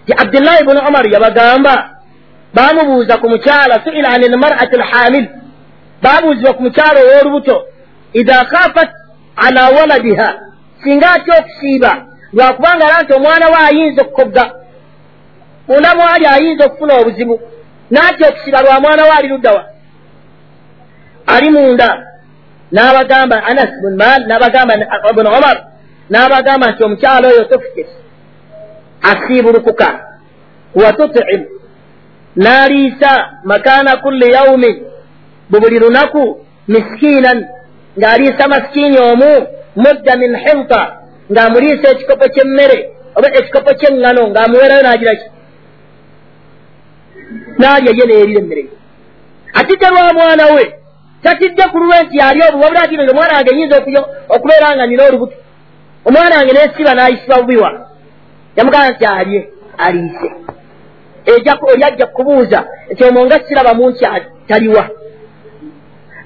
Ti abdullahi bunu umar yabagamba bamubuuza ku mukyala suila an lmarati alhamil babuuzibwa ku mukyala ow'olubuto idha khafat ala waladiha. Singa atya okusiiba? Lwakubanga ala nti omwana we ayinza okukogga. Munda mwali ayinza okufuna obuzibu naatya okusiba lwa mwana we ali luddawa. Ali munda n'abagamba anas bun mal n'abagamba bun omar n'abagamba nti omukyalo oyo tofukes asiibulukuka. Wa tutim n'aliisa makaana kulli yaumin bubuli lunaku miskiinan ng'aliisa masikiini omu mudda min hinta ng'amuliisa ekikopo ky'emmere oba ekikopo ky'eŋŋano ng'amuweerayo n'agiraki n'alya ye neerira emmere atidde lwa mwana we. Tatidde ku lulwe nti ali obu wabula nti omwana wange yinza okubeera nga nina olubuto. Omwana wange neesiba n'ayisiba bubiwa. Yamugamba nti alye aliise. Olyajja kubuuza nti omwo nga sirabamu nti taliwa.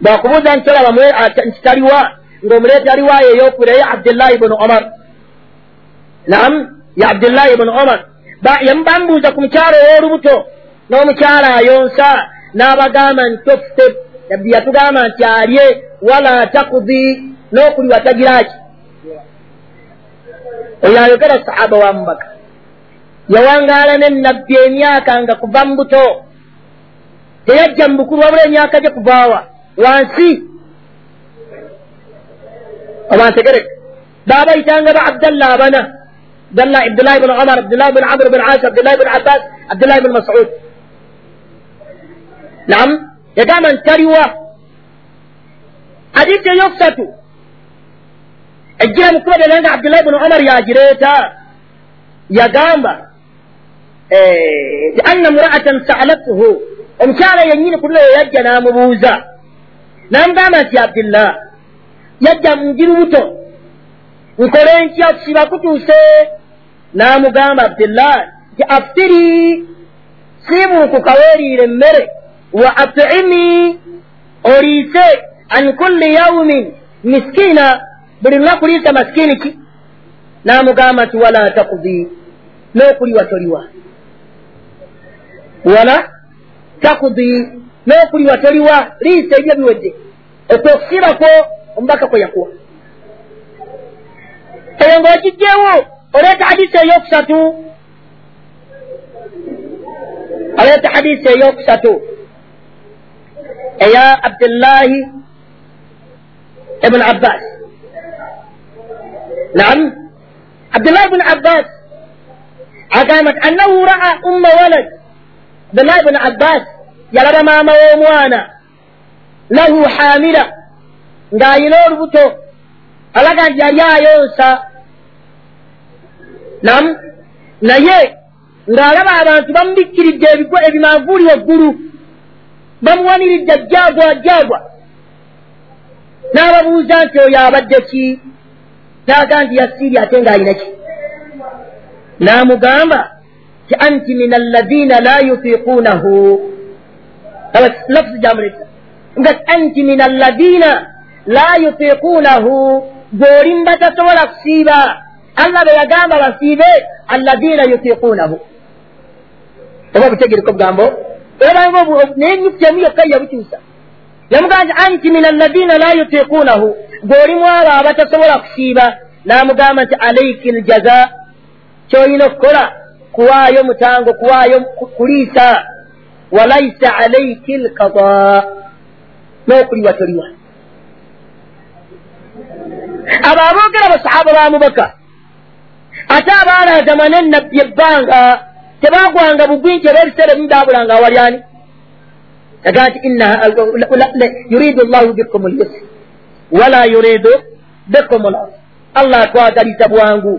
Bwakubuuza nti olabamu nti taliwa ng'omuleeta aliwayo eyokwireyo abdullahi bunu omar. Naam ya abdullahi bunu omar. Bamubuuza ku mukyalo ow'olubuto n'omukyala ayonsa n'abagamba nti tofute nabbi yatugamba nti alye wala takudi n'okuliwa tagiraki oyo ayogera sahaba wa mubaka. Yawangaala nenabbi emyaka nga kuva mu buto. Teyajja mu bukulu wabula emyaka gye kuvaawa wansi. Obantegereka baabayitanga ba abdallah abana. Abdallah abdullahi bn umar abdullahi bn amr bn as abdullahi bn abbas abdullahi bn masud nam yagamba nti taliwa hadisi eyokusatu ejjira mukubagana nga abdullahi bn umar yagireeta yagamba anna muraatan saalathu. Omukyala yennyini ku luleyo yajja n'amubuuza. N'amugamba nti abdullah yajja mungi lubuto nkole ntya okusiba kutuuse? N'amugamba abdullah nti afutiri siibuukuka weeriire emmere wa atimi oliise an kulli yaumin miskiina buli lunaku liisa masikini ki? N'amugamba nti wala takudi n'okuliwa toliwa wala takudi n'okuliwa toliwa liisa ebyo biwedde. Okwokusibako omubaka kwe yakuwa. Eyo ng'ogijjewo oleeta hadisi eyokusatu. Oleeta hadisi eyokusatu eya abdullahi ibn abbas naam abdullahi ibn abbas agamat annahu ra'a umma walad abdullahi ibn abbas yalaba maama w'omwana lahu hamila ng'ayina olubuto alaga nti yali ayonsa nam naye ng'alaba abantu bamubikkiridde ebigo ebimanvuuli waggulu bamuwaniridde ajjaagwa ajjaagwa n'ababuuza nti oyo abadde ki? Naaga nti yasiiri ate ng'ayina ki? N'amugamba ti anti min alladina la yutiquunahu lafuzi gyamuleta nga anti min alladina la yutiquunahu gw'oli mbatasobola kusiiba. Allah be yagamba basiibe alladina yutiquunahu oba obutegereko bugambo olabanga naye emu yokka yabukyusa yamugamba nti anti min alladina la yutiquunahu gw'oli mu abo abatasobola kusiiba n'amugamba nti alaiki ljaza kyolina okukola kuwaayo mutango kuwaayo kuliisa walaisa alaiki lkada n'okuliwa toliwa abo aboogera basahaba ba mubaka ate abaalaagama nenabbi ebbanga tebagwanga bugwi nti abeebiseera ebimu baabulanga awalyani agaa nti yuridu llahu bikum lyusr wala yuridu bikum las allah atwagaliza bwangu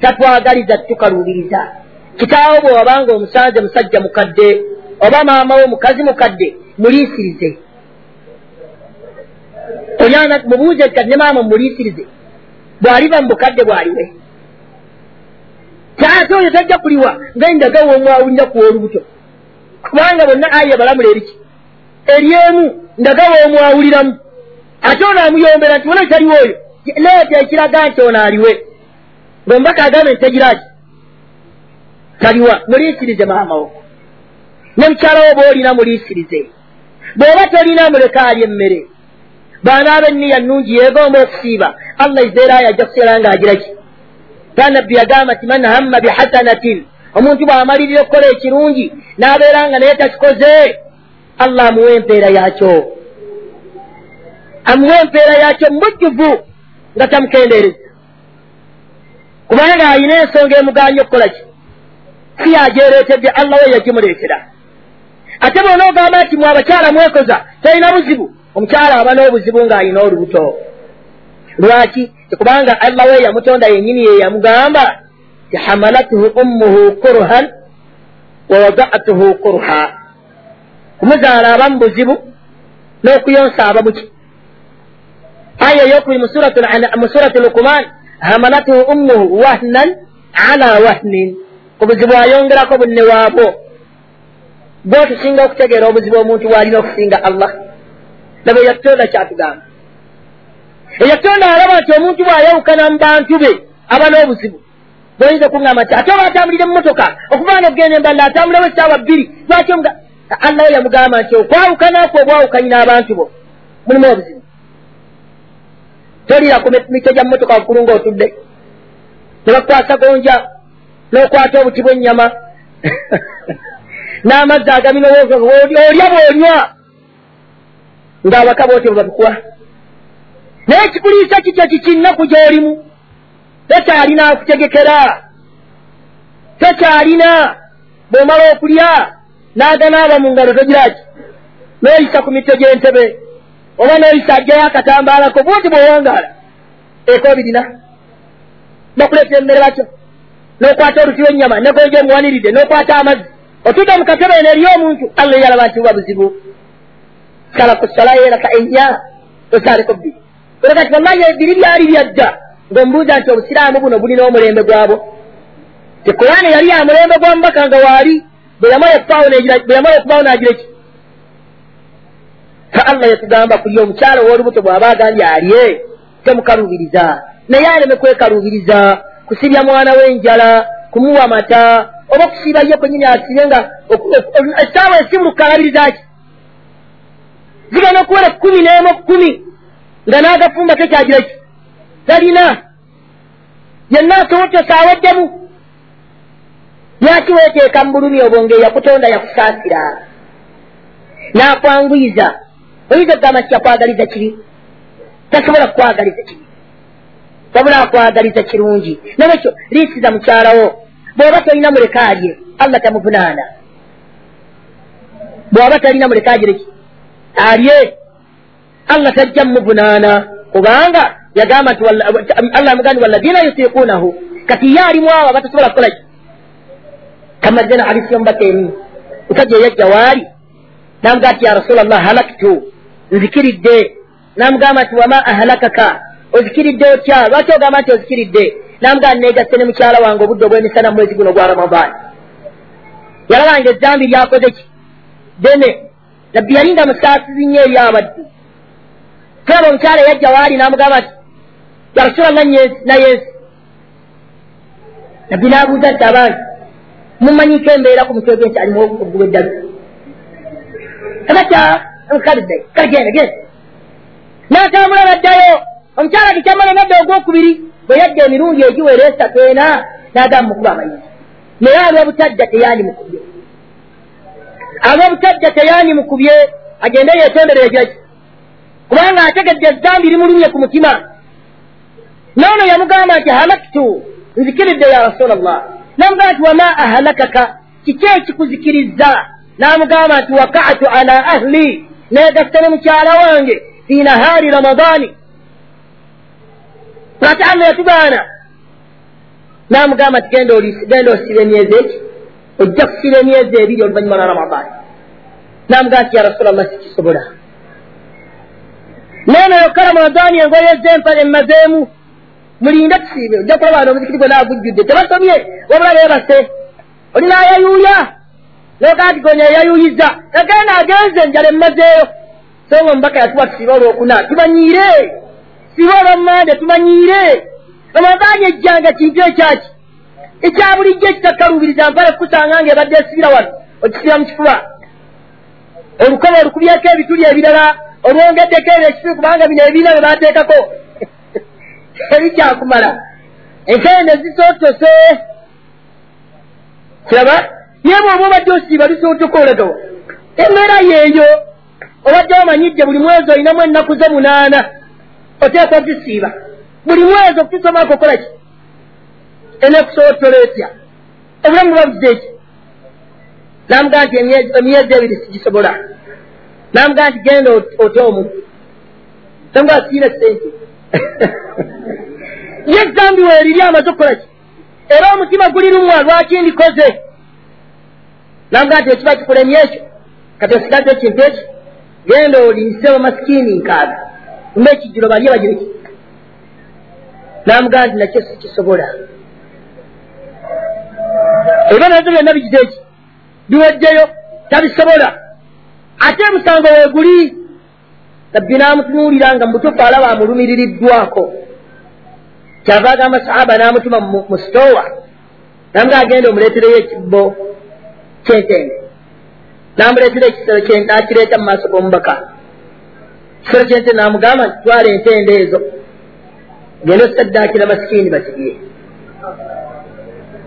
tatwagaliza tukaluubiriza. Kitaawo bwe wabanga omusanze musajja mukadde oba maamawo mukazi mukadde muliisirize. Mubuuze kati ne maama muliisirize bw'aliva mu bukadde bw'aliwe taate oyo tajja kuliwa nga endagawo omwawulira kuwa olubuto kubanga bonna aya balamula eriki eryemu ndagawo omwawuliramu ate ono amuyombera nti wona taliwo oyo leeta ekiraga nti ono aliwe ngaomubaka agambe nti tegiraki taliwa muliisirize maamawo ne mukyalawo bwolina muliisirize bw'oba tolina muleka ali emmere. Baanaaba enniya nnungi yeegomba okusiiba. Allah izeera yajja kuseera ng'agiraki tanabbi yagamba nti man hamma bihasanatin omuntu bw'amalirira okukola ekirungi n'abeera nga naye takikoze allah amuwa empeera yakyo amuwa empeera yakyo mubujjuvu nga tamukendeereza. Kubanga ayina ensonga emuganya okukola ki? Si yajereetedde allah we yagimuleetera. Ate bona ogamba nti mwe abakyala mwekoza talina buzibu. Omukyala aba n'obuzibu ng'ayina olubuto lwaki? Kubanga allah we yamutonda yennyini ye yamugamba ti hamalathu ummuhu kurhan wa wada'atuhu kurha. Kumuzaala aba mu buzibu n'okuyonsa aba muki aya eyokubiri mu surati lukuman hamalathu ummuhu wahnan ala wahnin. Ku buzibu ayongerako bunne waabwo. Bwe tusinga okutegeera obuzibu omuntu bw'alina okusinga allah nabo eyakutonda kyatugamba eyakutonda alaba nti omuntu bw'ayawukana mu bantu be aba n'obuzibu. Bwoyinza okuŋŋamba nti ate oba atambulire mu motoka okubaana okugenda emballa atambulewo essaawa bbiri lwaki allah yamugamba nti okwawukanakwo obwawukanyi n'abantu bo mulimu obuzibu. Tolira ku mito gya mmotoka waggulu ng'otudde. Ne bakukwasa gonja n'okwata obuti bw'ennyama. N'amazzi agaminowooza olya bw'onywa. Ng'abaka bootyo bwe babikuwa naye ekikuliisa kityo kikinnaku gy'olimu? Tokyalina akutegekera tokyalina bw'omala okulya n'aganaaba mu ngalo togiraki. N'oyisa ku mitto gy'entebe oba n'oyisa ajjayo akatambaalako bwoti bw'owangaala. Eko birina. Bakuleetera emmere bakyo. N'okwata oluti lw'ennyama negonja emuwaniridde n'okwata amazzi. Otudde mu katebe eno eri omuntu allah yalaba nti buba buzibu. Sala ku sala yeraka ennya osaaleko bbiri era kati wallahi ebiri byali byadda ng'omubuuza nti obusiraamu buno bulina omulembe gwabwo. Tekulaani yali ya mulembe gwa mubaka nga waali bwe yamala okubaawo n'agira eki fa allah yatugamba kuli omukyala ow'olubuto bw'aba agambye alye temukaluubiriza naye aleme kwekaluubiriza kusibya mwana w'enjala kumuwa mata oba kusiiba ye kwenyini asibe nga essaawa esibuluka alabiriza ki? Zigenda okuwera kumi n'emu kumi nga n'agafumba tekyagira ki talina. Yenna asobotesa aweddemu lwaki weeteeka mu bulumi obwo ngaeyakutonda yakusaasira? N'akwanguyiza oyinza okugamba nti yakwagaliza kibi. Tasobola kukwagaliza kibi. Wabula akwagaliza kirungi. Nolwekyo liisiza mukyalawo bw'oba tolina muleka alye allah tamuvunaana. Bw'oba talina muleka agireki alye allah tajja mumuvunaana kubanga yagamba nti allah amugambi walladina yutiikuunahu kati ye alimu abo abatasobola kukola ki kamazze na hadisi yomubaka emu musajja eyajja waali namugamba nti ya rasula llah halaktu nzikiridde namugamba nti wama ahalakaka ozikiridde otya lwaki ogamba nti ozikiridde namugamba negasse ne mukyala wange obudde obw'emisana mwezi guno gwa ramadan yalabanga ezambi lyakoze ki dene nabbi yali nga musaasizi nnyo eri abaddu tulaba omukyala yajja waali namugamba nti ya rasula llah nayensi nabbi nabuuza nti abangi mumanyiko embeera ku mutwe gwe nti alimu obugweddalu abaca kalidde kale genda genda n'atambula naddayo. Omukyala gekyamala nadda ogwokubiri bwe yadda emirundi egiwera esatu ena n'agamba mukuba amayinza naye ab'obutajja teyani mukubye ab'obutajja teyani mukubye agende yeetonderere gyaki kubanga ategedde ezambi limulumye ku mutima. Noono yamugamba nti halaktu nzikiridde ya rasula llah namugamba nti wama ahalakaka? Kiki ekikuzikiriza? N'amugamba nti wakatu ala ahli negasa ne mukyala wange fi nahaari ramadaani ate allah yatugaana? N'amugamba nti genda osiba emyezi eki? Ojja kusiba emyezi ebiri oluvannyuma lwa ramadaani n'amugamba nti ya rasula llah sikisobola neno yokka ramadaani engoye ez'empale emmazeemu mulinde tusiibe ojja kulaba ano omuzikiti gwe naagujjudde tebasomye wabula beebase oli naayayuuya nogaa nti gonya yayuuyiza agenda agenze enjala emmazeeyo so nga omubaka yatuwa tusiibe olwokuna tumanyiire. Sibe olwammande tumanyiire. Ramadaani ejjanga kintu ekyaki? Ekya bulijjo ekitakkalubiriza mpale kusanga nga ebadde esibira wano okisibira mu kifuba. Olukoba olukubyeko ebituli ebirala olwongeddeko ebyo ekifi kubanga bino ebiina bye baateekako ebikyakumala enkende zisootose. Kiraba? Naye bwoba obadde osiiba lusootokoolagawa embeera yeeyo obadde omanyidde buli mwezi olinamu ennaku ze munaana oteekwa zisiiba buli mwezi okutusomako okola ki? Enekusootola etya? Obulamu buba buzze eki namugaa nti emyezi ebiri sigisobola namugaa nti genda ote omuntu namugaa siina sente. Ye zambi weeriri amaze okukola ki era omutima guli lumwa lwaki ndikoze namugaa nti ekiba kikulemye ekyo kati osigaze ekintu ekyo. Genda oliise bamasikiini nkaaga. Mba ekijjiro balye bagireki namugaa nti nakyo sikisobola nazo byonna bigize eki biweddeyo. Tabisobola ate emusango weeguli nabbi n'amutunuulira nga mutufu alaba amulumiriddwako kyava agamba sahaba n'amutuma mu sitowa namuga agenda omuleetereyo ekibbo kyentende n'amuleetera ekisero n'akireeta mu maaso g'omubaka. Kisero kyentende n'amugamba nti twala entende ezo genda osaddaakira masikiini bakirye.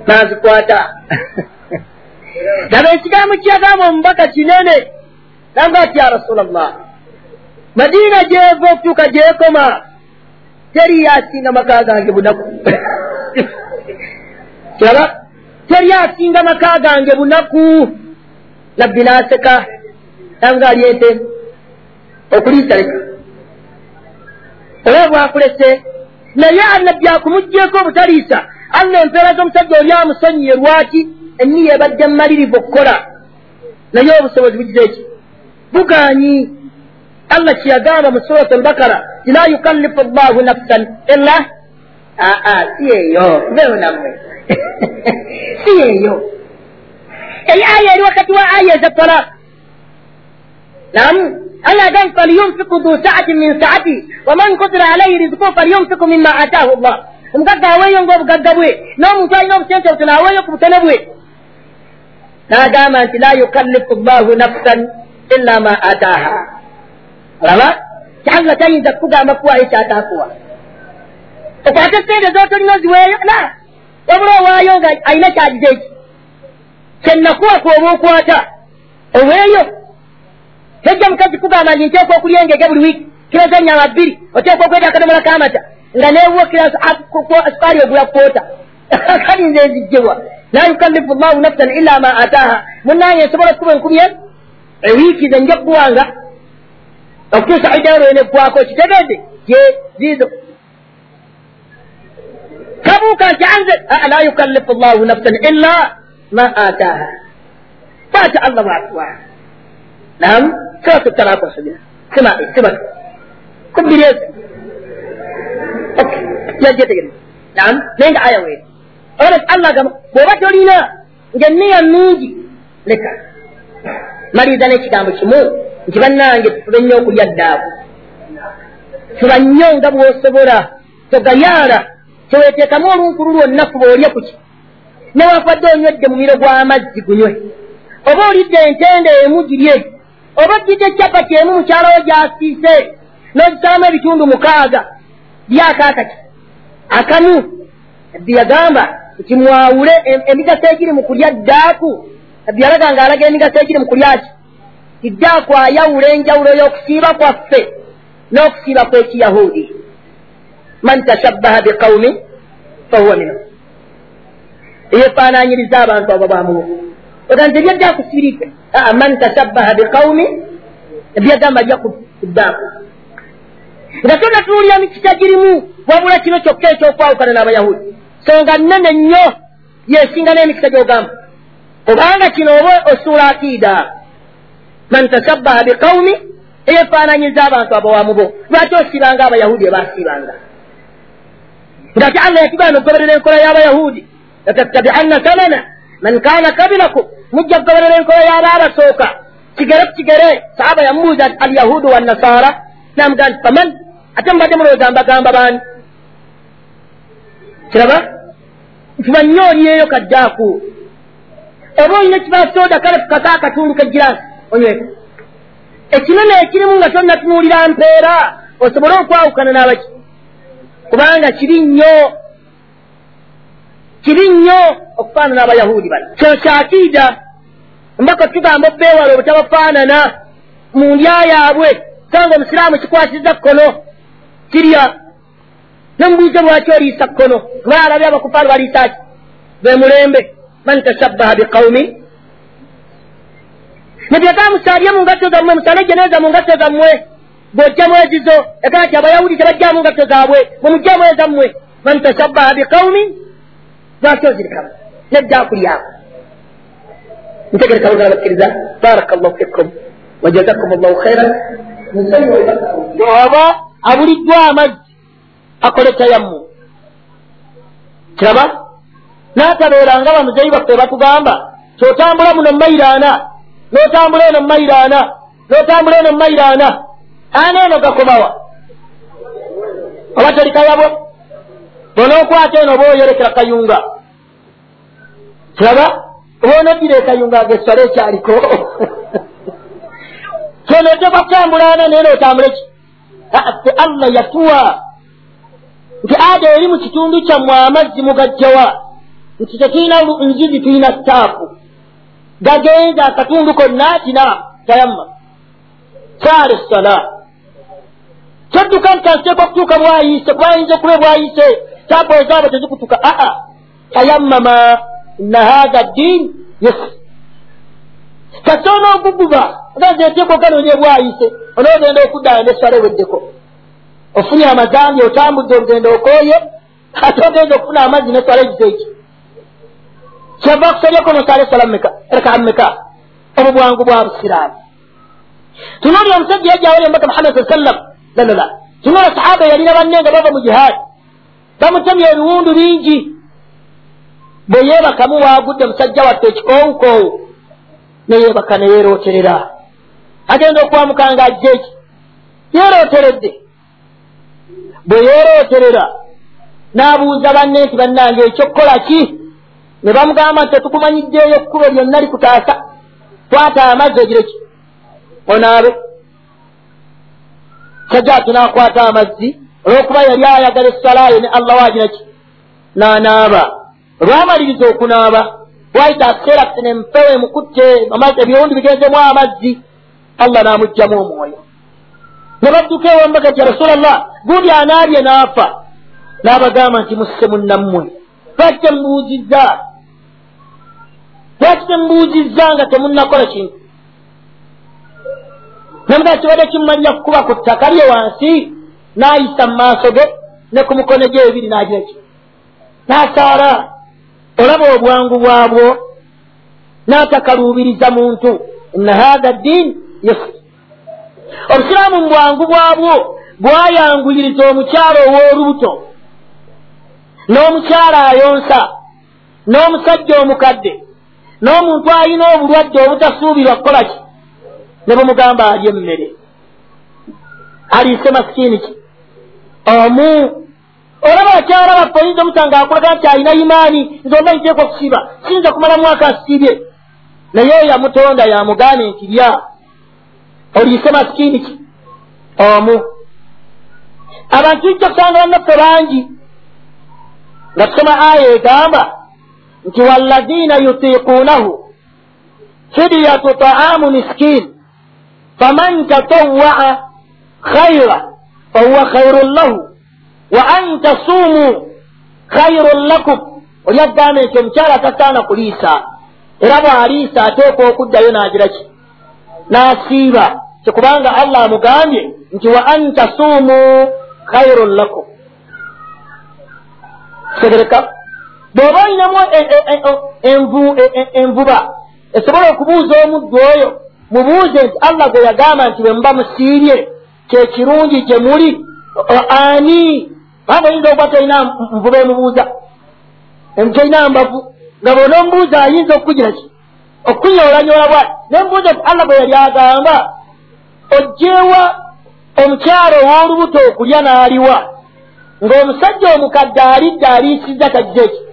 N'azikwata. Laba ekigambo kyagamba omubaka kinene namuga ati ya rasula llah madiina gyeva okutuuka gyekoma teri asinga maka gange bunaku kiraba teri asinga maka gange bunaku nabbi naseka. Nanga alyete okuliisa leka oba bwakulese naye anabbi akumugjeeko obutaliisa allah empeera z'omusajja oli amusonyiye lwaki? Enniya ebadde mmalirivu okukola naye obusobozi bugize eki buganyi. Allah kyeyagamba mu surat albakara la yukallifu llahu nafsan illa aa si eyo mbeho nammwe. Si eyo eyo aya eri wakati wa aya eza talak nam allah agamba falyunfiku du saati min saati waman kudira alaihi rizquhu falyunfiku mima ataahu llah omugagga aweeyo ngaobugagga bwe n'omuntu alina obusente butono aweeyo ku butone bwe. N'agamba nti la yukallifu llahu nafsan illa ma ataaha olaba kyanga tayinza kukugamba kuwaayo kyataakuwa okwate sente zotolina oziweeyo la wabula owaayo nga alina kyagize eki kyenakuwa kwoba okwata oweeyo tejja mukazi kugamba nti nteekwa okulya engege buli wiiki kiraza nyama bbiri oteekwa okweta akadomola kamata nga neewo sukaali ogula kwota kali nze ezijjebwa la yukallifu llahu nafsan illa ma ataaha munange nsobola okukuba enkumi ewiiki ze nja kuwanga okutuusa idaro eneggwako kitegedde ye ziizo kabuuka nti anze la yukallifu llahu nafsan illa ma ataaha. Kwata allah bwatuwa nam suratu talaka osomera sima sima kubbiri ezo yajetegere nam naye nga aya weeri olwaki allah gamba bw'oba tolina ngaenniya nungi leka maliriza n'ekigambo kimu nti bannange tufube nnyo okulya ddaabu. Fuba nnyo nga bw'osobola togayaala teweeteekamu olunkulu lwonna fuba olye ku ki? Newafadde onywedde mumiro gw'amazzi gunywe. Oba olidde entende emu girye oba ojjidde capati emu mukyalawo gy'asiise n'ozisalamu ebitundu mukaaga byakaakati akamu nabbi yagamba nti mwawule emigaso egiri mu kulya ddaaku nabbi yalaga nga alaga emigaso egiri mu kulya ki? Tiddaaku ayawula enjawulo y'okusiiba kwaffe n'okusiiba kw'ekiyahudi man tashabbaha biqaumin fahuwa minhu eyefaananyiriza abantu abo bamubo oga nti ebyaddaku sibirike aa man tashabbaha biqaumin ebyagamba lya ku ddaaku nga tonatuulira mikisa girimu wabula kino kyokka ekyokwawukana n'abayahudi. Songa nnene nnyo yesinga n'emikisa gy'ogamba kubanga kino oba osuula akiida man tashabbaha biqaumi eyefaananyiza abantu abawamubo lwaki osiibanga abayahudi ebasiibanga nga ti allah yakigana nokugoberera enkola y'abayahudi latattabianna sanana man kaana kabilakum mujja kugoberera enkola y'aba abasooka kigere ku kigere saaba yamubuuza ti alyahudu wannasara namugaa nti faman? Ate mubadde mulowooza mbagamba baani? Kiraba? Nti banyoolyeyo kaddaaku oba olina kibasooda kale kukaka akatundu kegiraasi onyweko ekinene ekirimu nga tonnatunuulira mpeera osobole okwawukana n'abaki? Kubanga kiri nnyo kiri nnyo okufaanana abayahudi bano. Kyo kyakiida mbaka tugamba obeewala obutabafaanana mu ndya yaabwe sanga omusiraamu kikwasiza kkono kirya. Nomubuuze lwaki oliisa kkono? Kuba alabye abakufaaru baliisaki be mulembe man tashabbaha biqaumin nebyega musalye mu ngatto zammwe musale jeneza mu ngatto zammwe bw'ojjamu ezizo yagana ti abayahudi tebajjamu ngatto zaabwe bwemujjamu ezammwe man tashabbaha biqaumin lwaki ozirikamu neddaaku lyako ntegereka lugala bakkiriza baraka llahu fikum wajazakum llahu khairan oba abuliddwa amazzi akole tayammu kiraba n'atabeera nga bamuzeyi baffe batugamba. Kyotambula muno mumayiro ana n'otambula eno mumayiro ana n'otambula eno mumayiro ana ana eno gakomawa oba teri kayabwo bonookwata eno oba oyerekera kayunga. Kiraba? Oba onoddira ekayunga ageswala ekyaliko. Kyono oteekwa kutambula ana naye nootambule ki? Ate allah yatuwa. Nti ada eri mu kitundu kyammwe amazzi mugajjawa nti tetulina nzizi tulina sitaafu gagenza akatundu konna kina tayamma. Saala essala kyodduka nti kanseekwa kutuuka bwayiise kubayinza okuba bwayiise taapu ezaabo tezikutuka. Aa tayammama inna hatha ddiin yusr kase onooguguba ogaze enteeka oganoonya bwayise onoogenda okuddayo nessala eweddeko. Ofunye amazambi otambudde olugendo okooye ate ogenza okufuna amazzi nesala ekiteeki kyava kusalyeko nosala esala meka reka meka obwo bwangu bwa busiraamu. Tunuulira omusajja yajjawali omubaka muhammad saa sallam. Lalala tunuula sahaba yalina banne nga bava mu jihaadi bamutemya ebiwundu bingi. Bwe yeebakamu waagudde musajja wattu ekikoowukoowu neyeebaka neyeerooterera agenda okwamuka nga ajja eki yeerooteredde. Bwe yeerooterera n'abuuza banne nti bannange ekyokukola ki ne bamugamba nti tetukumanyiddeeyo kkubo lyonna likutaasa kwata amazzi ogire ki? Onaabe. Sajja ati n'akwata amazzi olw'okuba yali ayagala essalaayo ne allah waagira ki? N'anaaba. Olwamaliriza okunaaba bwayita akaseera kene empewo emukutte ebiwundi bigenzemu amazzi allah n'amuggyamu omwoyo. Ne badduka ewambaga ti ya rasulallah gundi anaabye n'afa? N'abagamba nti musse munnammwe. Lwaki temubuuzizza lwaki temubuuzizza nga temunnakola kintu. Namugaa kibadde kimumalira kukuba ku ttaka lye wansi n'ayisa mu maaso ge ne ku mikono gye ebiri n'agira ki? N'asaala olaba obwangu bwabwo n'atakaluubiriza muntu inna hatha ddiini yusr obusiraamu mu bwangu bwabwo bwayanguyiriza omukyalo ow'olubuto n'omukyala ayonsa n'omusajja omukadde n'omuntu alina obulwadde obutasuubirwa kukola ki? Ne bumugamba alye emmere. Aliise masikiini ki? Omu. Olaba akyala baffe oyinza omusanga akulaga nti alina imaani nze oba nteekwa okusiiba siyinza kumala mwaka asiibye naye oyo amutonda yamugaane nti lya oliise masikiini ki? Omu. Abantu tujja kusanga bannaffe bangi. Nga tusoma aya egamba nti wallazina yutiquunahu fidyatu taamu miskin. Faman tatawaa khaira fahuwa khairun lahu. Wa an tasumuu khairun lakum. Oli agamba nti omukyala atasaana kuliisa era bw'aliisa ateekwa okuddayo n'agiraki n'asiiba. Kyekubanga allah amugambye nti wa an tasumuu khairun lakum. Tegereka bw'oba olinamu envuba esobola okubuuza omuddu oyo mubuuze nti allah gwe yagamba nti bwe muba musiibye kyekirungi gye muli ani? Baba oyinza okuba tolina nvuba emubuuza. Tolina mbavu. Nga bona omubuuza ayinza okukugira ki? Okukunyolanyola bwati nemubuuza nti allah bwe yali agamba ojjeewa omukyalo ow'olubuto okulya n'aliwa. Ng'omusajja omukadde alidde aliisiza tajja eki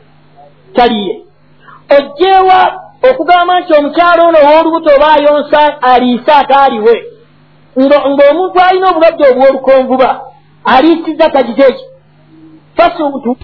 taliye ojjeewa okugamba nti omukyalo ono ow'olubuto oba ayonsa aliise ataaliwe. Ng'omuntu alina obulwadde obw'olukonvuba aliisiza tagize eki fasubutu